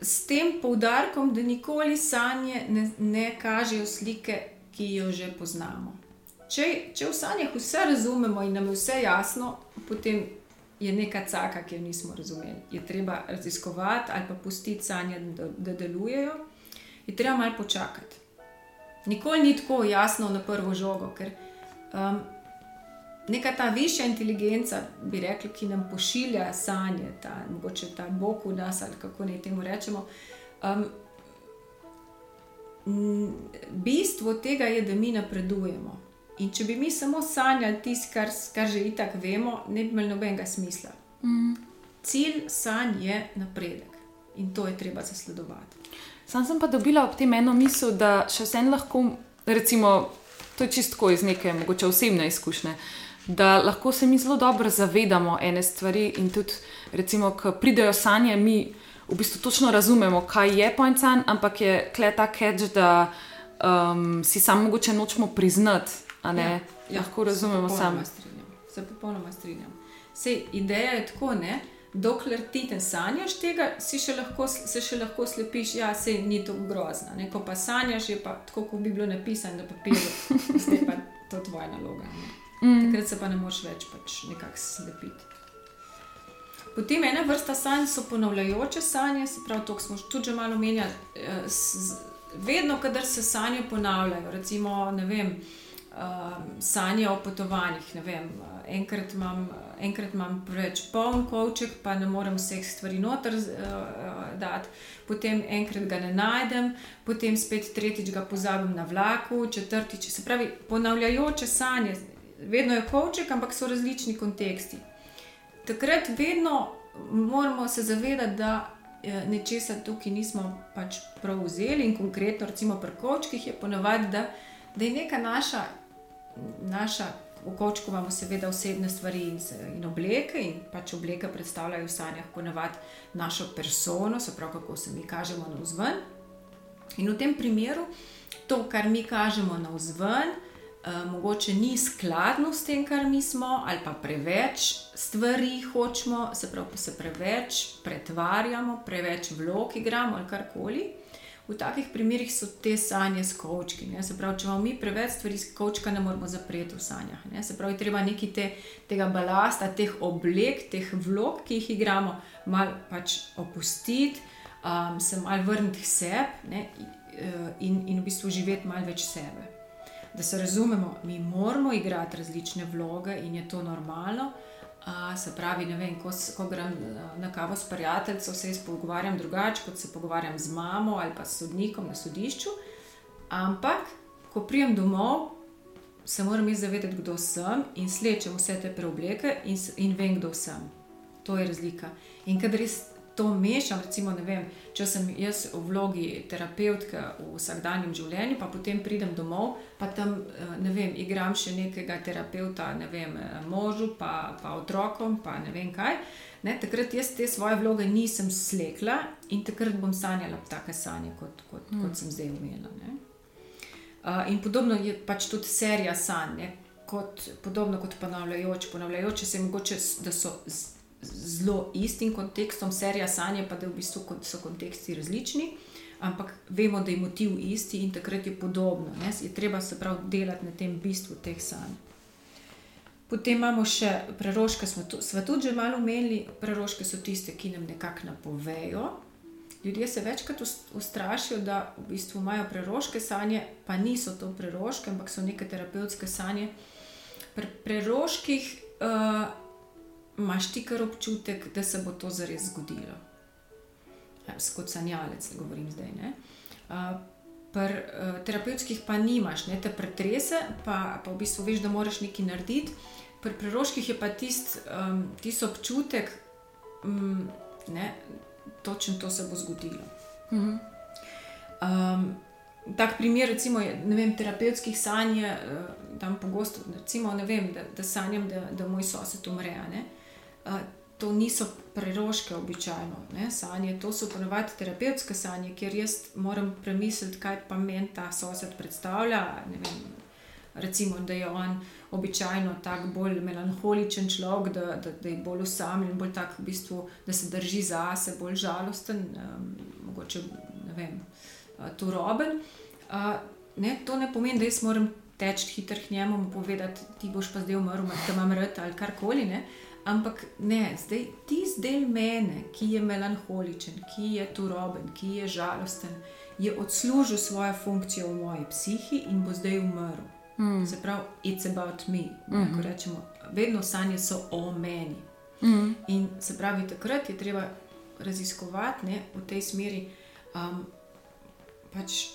S tem poudarkom, da nikoli sanje ne, ne kažejo slike, ki jo že poznamo. Če, če v sanjah vse razumemo in nam je vse jasno, potem je neka caka, ki jo nismo razumeli. Je treba raziskovati ali pa pustiti sanje, da, da delujejo, je treba malo počakati. Nikoli ni tako jasno na prvo žogo, ker um, neka ta višja inteligenca, bi rekli, ki nam pošilja sanje, ta, mogoče ta Bog v nas ali kako naj temu rečemo. Um, bistvo tega je, da mi napredujemo. In če bi mi samo sanjali tisto, kar, kar že itak vemo, ne bi imeli nobenega smisla. Mm. Cilj sanj je napredek in to je treba zasledovati. Sam sem pa dobila ob tem eno misel, da še vsem lahko, recimo, to je čisto iz neke mogoče osebne izkušnje. Da lahko se mi zelo dobro zavedamo ene stvari, in tudi, recimo, ko pridejo sanje, mi v bistvu točno razumemo, kaj je point san, ampak je kleta catch, da um, si samo mogoče nočemo priznati, Ja, ja, lahko razumemo samo. Se popolnoma strinjam. Sej, ideja je tako, ne? dokler ti ne sanjaš tega, še lahko, se še lahko slepiš, ja, se ni to grozno. Ne? Ko pa sanjaš, je pa tako, kot bi bilo napisano na papirju, zdaj pa to tvoja naloga. Mm. Takrat se pa ne moš več pač nekako slepiti. Potem ena vrsta sanj so ponavljajoče sanje, se pravi, to smo tudi že malo menjali. Eh, vedno, kadar se sanje ponavljajo, recimo, ne vem, uh, sanje o potovanjih. Vem, enkrat, imam, enkrat imam preveč poln kovček, pa ne morem vseh stvari noter dati, potem enkrat ga ne najdem, potem spet tretjič ga pozabim na vlaku, četrtič. Se pravi, ponavljajoče sanje, vedno je kovček, ampak so različni konteksti. Takrat vedno moramo se zavedati, da nečesa tukaj nismo pač prav vzeli, in konkretno, recimo pri kočkih, je ponavadi, da, da je neka naša, naša v kočku imamo seveda osebne stvari in, in obleke, in pač obleke predstavljajo v sanjah ponavadi našo persono, se pravi, kako se mi kažemo na vzven. In v tem primeru to, kar mi kažemo na vzven. Uh, mogoče ni skladno s tem, kar mi smo, ali pa preveč stvari hočemo, se pravi, se preveč pretvarjamo, preveč vlog igramo ali karkoli. V takih primerih so te sanje s kočki. Ne? Se pravi, če imamo mi preveč stvari s kočka, ne moremo zapreti v sanjah. Ne? Se pravi, treba nekaj te, tega balasta, teh oblek, teh vlog, ki jih igramo, malo pač opustiti, um, se malo vrniti k sebi in, in v bistvu živeti malo več sebe da se razumemo, mi moramo igrati različne vloge in je to normalno. Uh, se pravi, ne vem, ko, ko grem na kavo s prijateljem, se jaz pogovarjam drugače, kot se pogovarjam z mamo ali pa s sodnikom na sodišču. Ampak, ko prijem domov, se moram jaz zavedati, kdo sem in slečem vse te preobleke in, in vem, kdo sem. To je razlika. In kadar res to mešam, recimo, vem, če sem jaz v vlogi terapevtke v vsakdanjem življenju, pa potem pridem domov, pa tam eh, ne vem, igram še nekega terapeuta, ne vem, eh, možu, pa, pa otrokom, pa ne vem kaj. Ne, takrat jaz te svoje vloge nisem slekla in takrat bom sanjala take sanje, kot, kot, mm. kot sem zdaj umela. Uh, in podobno je pač tudi serija sanj, kot, podobno kot ponavljajoče. Ponavljajoče se je mogoče, da so zelo istim kontekstom, serija sanje, pa da v bistvu so konteksti različni, ampak vemo, da je motiv isti in takrat je podobno. Ne? Je treba se prav delati na tem bistvu teh sanj. Potem imamo še preroške, smo tudi že malo omenili. Preroške so tiste, ki nam nekako napovejo. Ljudje se večkrat ustrašijo, da v bistvu imajo preroške sanje, pa niso to preroške, ampak so neke terapevtske sanje. Pri preroških uh, imaš ti kar občutek, da se bo to zares zgodilo. Ja, kot sanjalec, govorim zdaj. Uh, Pri uh, terapevtskih pa nimaš, ne te pretrese, pa, pa v bistvu veš, da moraš nekaj narediti. Pri preroških je pa tisti um, tist občutek, um, da točno to se bo zgodilo. Um, tak primer, recimo, ne vem, terapevtskih sanj, uh, tam pogosto, recimo, vem, da, da sanjam, da, da moj sosed umre. Uh, to niso preroške običajno, ne, sanje, to so ponovadi terapevtske sanje, kjer jaz moram premisliti, kaj pa meni ta sosed predstavlja. Vem, recimo, da je on običajno tako bolj melankoličen človek, da, da, da je bolj usamljen, bolj tak, v bistvu, da se drži zase, bolj žalosten, um, mogoče ne vem, turoben. Uh, ne, to ne pomeni, da jaz moram teči hitro k njemu in povedati, ti boš pa zdaj umrl, da imam rad ali karkoli. Uh, Ampak ne, zdaj ti zdaj mene, ki je melankoličen, ki je turoben, ki je žalosten, je odslužil svojo funkcijo v moji psihi in bo zdaj umrl. Mm. Se pravi, it's about me. Mm -hmm. rečemo, vedno sanje so o meni. Mm. In se pravi, takrat je treba raziskovati ne, v tej smeri. Um, pač,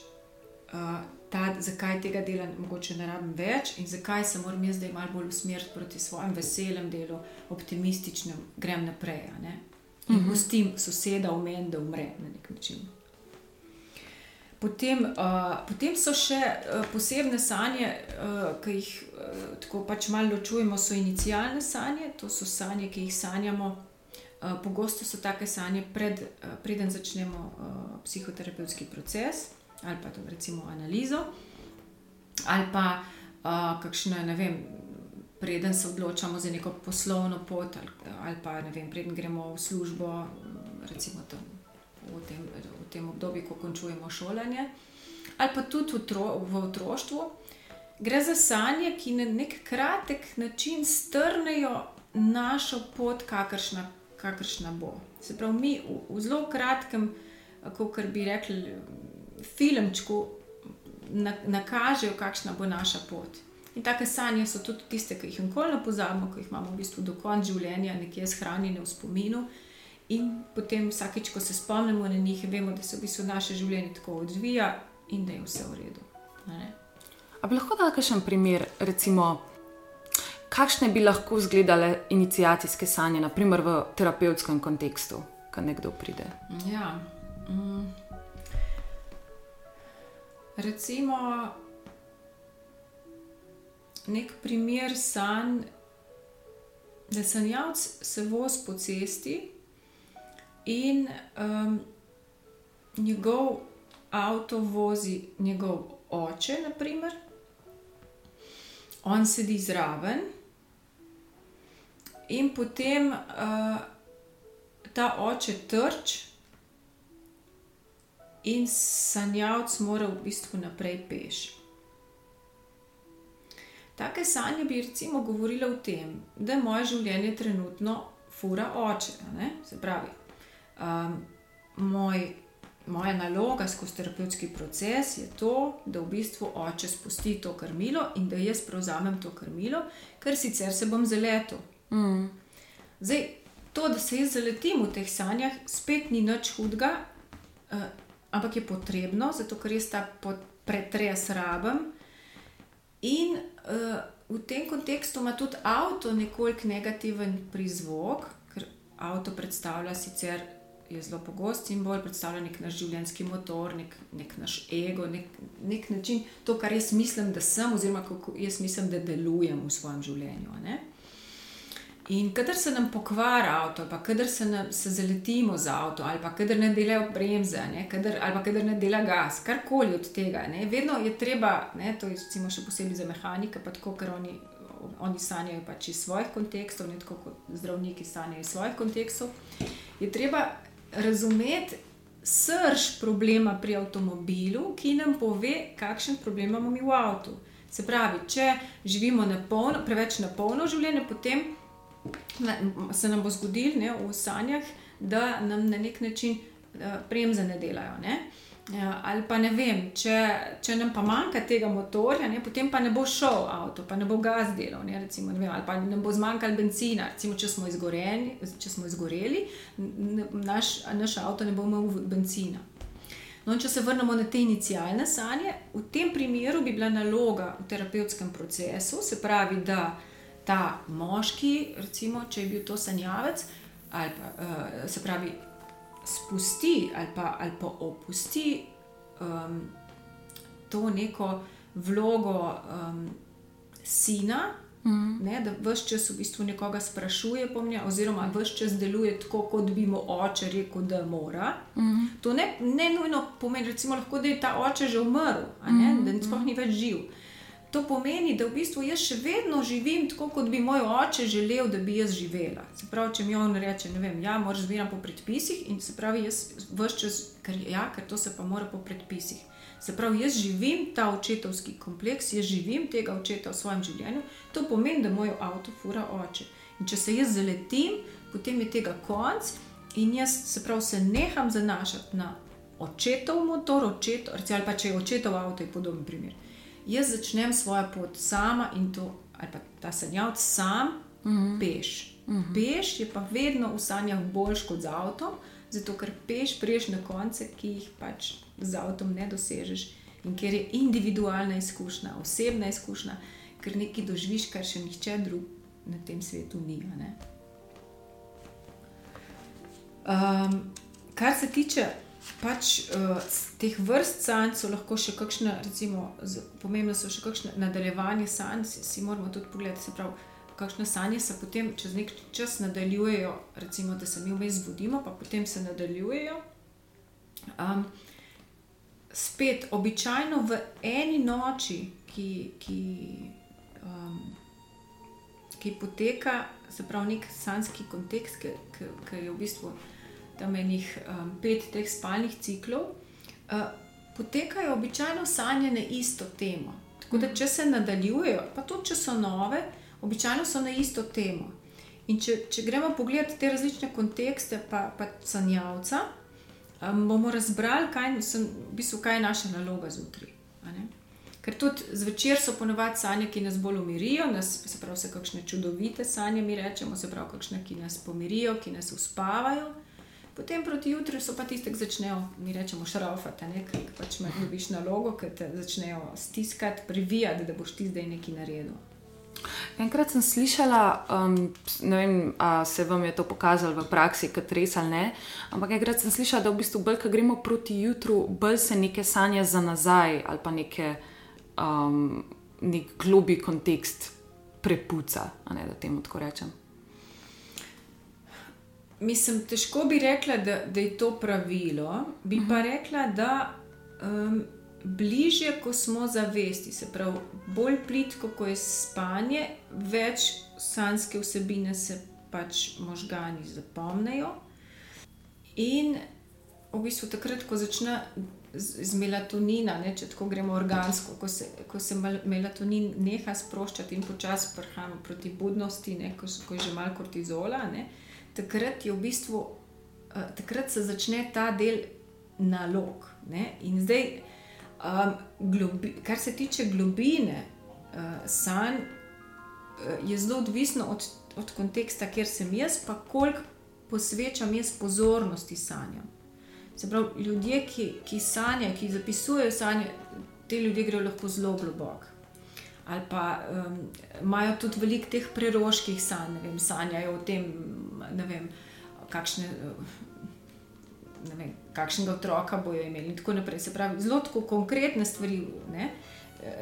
uh, ta, zakaj tega dela mogoče ne rabim več in zakaj se moram jaz zdaj malo bolj usmeriti proti svojem veselem delu, optimističnem, grem naprej. In uh -huh. pustim soseda v meni, da umre na nek način. Potem, uh, potem so še uh, posebne sanje, uh, ki jih uh, tako pač malo ločujemo, so inicijalne sanje, to so sanje, ki jih sanjamo. Uh, pogosto so take sanje, pred, uh, preden začnemo uh, psihoterapevtski proces ali pa to recimo analizo, ali pa uh, kakšne, ne vem, preden se odločamo za neko poslovno pot, ali, ali pa ne vem, preden gremo v službo, recimo tam, v, tem, v tem obdobju, ko končujemo šolanje, ali pa tudi v, tro, v otroštvu. Gre za sanje, ki na nek kratek način strnejo našo pot, kakršna, kakršna bo. Se pravi, mi v, v zelo kratkem, kot bi rekli, filmčku na, nakažejo, kakšna bo naša pot. In take sanje so tudi tiste, ki jih nikoli ne pozabimo, ki jih imamo v bistvu do konca življenja, nekje shranjene v spominu. In potem vsakeč, ko se spomnimo na njih, vemo, da se v bistvu naše življenje tako odvija in da je vse v redu. Ali lahko da kakšen primer, recimo, kakšne bi lahko izgledale inicijacijske sanje, naprimer v terapevtskem kontekstu, ko nekdo pride? Ja. Mm. Recimo, nek primer sanj, da sanjavc se vozi po cesti in um, njegov avto vozi njegov oče, naprimer. on sedi zraven, in potem uh, ta oče trč, in sanjavc mora v bistvu naprej peš. Take sanje bi recimo govorile o tem, da moje življenje trenutno fura oče. Se pravi, um, moj, moja naloga skozi terapevtski proces je to, da v bistvu oče spusti to krmilo in da jaz prevzamem to krmilo, ker sicer se bom zaletel. Mm. Zdaj, to, da se jaz zaletim v teh sanjah, spet ni nič hudega, uh, ampak je potrebno, zato ker res ta pretres rabim. In uh, v tem kontekstu ima tudi avto nekoliko negativen prizvok, ker avto predstavlja sicer. Je zelo pogost simbol, predstavlja nek naš življenjski motor, nek, nek naš ego, nek, nek način, to, kar jaz mislim, da sem, oziroma kako jaz mislim, da delujem v svojem življenju. Ne? In kadar se nam pokvari avto, ali kadar se, nam, se zaletimo z avto, ali pa kadar ne delajo bremze, ne, kadar, ali pa kadar ne dela gas, karkoli od tega, ne, vedno je treba, ne, to je recimo še posebej za mehanike, pa tako, ker oni, oni sanjajo pač iz svojih kontekstov, ne tako kot zdravniki sanjajo iz svojih kontekstov. Je treba razumeti srč problema pri avtomobilu, ki nam pove, kakšen problem imamo mi v avtu. Se pravi, če živimo na polno, preveč na polno življenje, potem se nam bo zgodilo ne, v sanjah, da nam na nek način uh, premze ne delajo. Ne? Ja, ali pa ne vem, če, če nam pa manjka tega motorja, ne, potem pa ne bo šel avto, pa ne bo gaz delal, ne, recimo, ne vem, ali pa nam bo zmanjkalo benzina. Recimo, če smo, če smo izgoreli, naš, naš avto ne bo imel benzina. No, če se vrnemo na te inicijalne sanje, v tem primeru bi bila naloga v terapevtskem procesu, se pravi, da ta moški, recimo, če je bil to sanjavec, ali pa uh, se pravi, spusti ali pa, ali pa opusti um, to neko vlogo um, sina. Mm. Ne, da vse čas v bistvu nekoga sprašuje po mnenju, oziroma vse čas deluje tako, kot bi mu oče rekel, da mora. Mm. To ne, ne nujno pomeni, recimo, lahko, da je ta oče že umrl, mm. da sploh ni več živ. To pomeni, da v bistvu jaz še vedno živim tako, kot bi moj oče želel, da bi jaz živela. Se pravi, če mi on reče, ne vem, ja, moraš zbirati po predpisih in se pravi, jaz vse čas, ker, ja, ker to se pa mora po predpisih. Se pravi, jaz živim ta očetovski kompleks, jaz živim tega očeta v svojem življenju, to pomeni, da moj avto fura oče. In če se jaz zaletim, potem je tega konc in jaz se pravi, se neham zanašati na očetov motor, očetov, ali pa če je očetov avto, je podoben primer jaz začnem svojo pot sama in to, ali pa ta sanjavc sam, mm -hmm. peš. Mm -hmm. Peš je pa vedno v sanjah boljš kot z avtom, zato ker peš priješ na konce, ki jih pač z avtom ne dosežeš in ker je individualna izkušnja, osebna izkušnja, ker nekaj doživiš, kar še nihče drug na tem svetu ni. Um, kar se tiče pač uh, teh vrst sanj so lahko še kakšne, recimo, pomembno so še kakšne nadaljevanje sanj, si, si moramo tudi pogledati, se pravi, kakšne sanje se potem čez nek čas nadaljujejo, recimo, da se mi vmes zbudimo, pa potem se nadaljujejo. Um, spet, običajno v eni noči, ki, ki, um, ki poteka, se pravi, nek sanski kontekst, ki, ki, ki je v bistvu tam enih um, pet teh spalnih ciklov, uh, potekajo običajno sanje na isto temo. Tako da, če se nadaljujejo, pa tudi če so nove, običajno so na isto temo. In če, če gremo pogledati te različne kontekste, pa, pa sanjavca, um, bomo razbrali, kaj, sem, v bistvu, kaj je naša naloga zjutraj. Ker tudi zvečer so ponovadi sanje, ki nas bolj umirijo, nas, se pravi, se kakšne čudovite sanje, mi rečemo, se pravi, kakšne, ki nas pomirijo, ki nas uspavajo. Potem proti jutru so pa tiste, ki začnejo, mi rečemo, šraufati, ker pač imaš dobiš nalogo, ki te začnejo stiskati, privijati, da boš ti zdaj nekaj naredil. Enkrat sem slišala, um, ne vem, ali se vam je to pokazalo v praksi, kot res ali ne, ampak enkrat sem slišala, da v bistvu bolj, ko gremo proti jutru, bolj se neke sanje za nazaj ali pa neke, um, nek globi kontekst prepuca, ne, da temu tako rečem. Mislim, težko bi rekla, da, da je to pravilo, bi pa mhm. rekla, da. Um, bližje, ko smo zavesti, se pravi, bolj plitko, ko je spanje, več sanske vsebine se pač možgani zapomnijo. In v bistvu takrat, ko začne z, melatonina, ne, če tako gremo organsko, ko se, ko se melatonin neha sproščati in počasi prhajamo proti budnosti, ne, ko, ko je že malo kortizola, ne, takrat, v bistvu, uh, takrat se začne ta del nalog. Ne, in zdaj. Um, globi, kar se tiče globine uh, sanj, uh, je zelo odvisno od, od konteksta, kjer sem jaz, pa koliko posvečam jaz pozornosti sanjam. Se pravi, ljudje, ki, ki sanjajo, ki zapisujejo sanje, te ljudje grejo lahko zelo globoko. Ali pa um, imajo tudi veliko teh preroških sanj, ne vem, sanjajo o tem, ne vem, kakšne. Uh, vem, kakšnega otroka bojo imeli, in tako naprej. Se pravi, zelo konkretne stvari. Ne?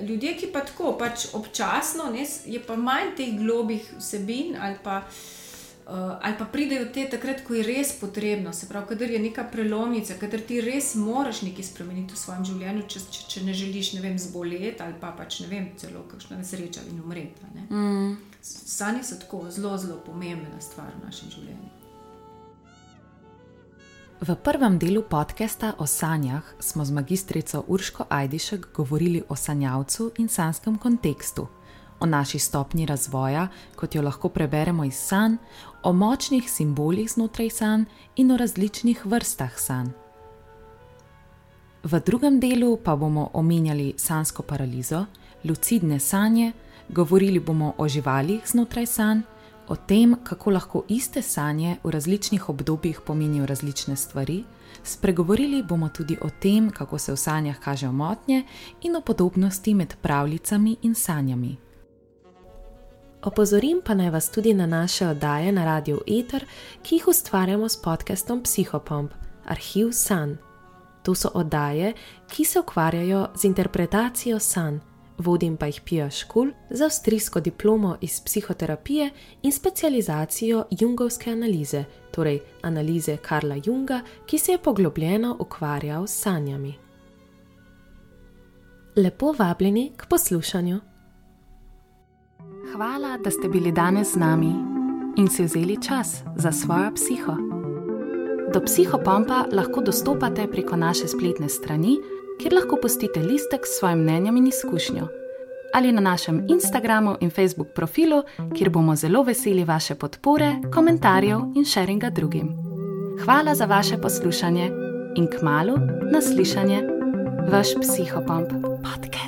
Ljudje, ki pa tako pač občasno, ne, je pa manj teh globih vsebin, ali pa, uh, ali pa pridejo te takrat, ko je res potrebno, se pravi, kader je neka prelomnica, kader ti res moraš nekaj spremeniti v svojem življenju, če, če, če ne želiš, ne vem, zboleti ali pa pač ne vem, celo kakšna nesreča in umreti. Mm. Sanje so tako zelo, zelo pomembna stvar v našem življenju. V prvem delu podcasta o sanjah smo z magistrico Urško Ajdišek govorili o sanjavcu in sanskem kontekstu, o naši stopni razvoja, kot jo lahko preberemo iz sanj, o močnih simbolih znotraj sanj in o različnih vrstah sanj. V drugem delu pa bomo omenjali sansko paralizo, lucidne sanje, govorili bomo o živalih znotraj sanj o tem, kako lahko iste sanje v različnih obdobjih pomenijo različne stvari, spregovorili bomo tudi o tem, kako se v sanjah kažejo motnje in o podobnosti med pravljicami in sanjami. Opozorim pa naj vas tudi na naše oddaje na Radio Ether, ki jih ustvarjamo s podcastom Psychopomp, Arhiv San. To so oddaje, ki se ukvarjajo z interpretacijo sanj vodim pa jih Pija Škul za avstrijsko diplomo iz psihoterapije in specializacijo jungovske analize, torej analize Karla Junga, ki se je poglobljeno ukvarjal s sanjami. Lepo vabljeni k poslušanju. Hvala, da ste bili danes z nami in si vzeli čas za svojo psiho. Do psihopompa lahko dostopate preko naše spletne strani kjer lahko postite listek s svojim mnenjem in izkušnjo, ali na našem Instagramu in Facebook profilu, kjer bomo zelo veseli vaše podpore, komentarjev in sharinga drugim. Hvala za vaše poslušanje in k malu naslišanje, vaš psihopomp podcast.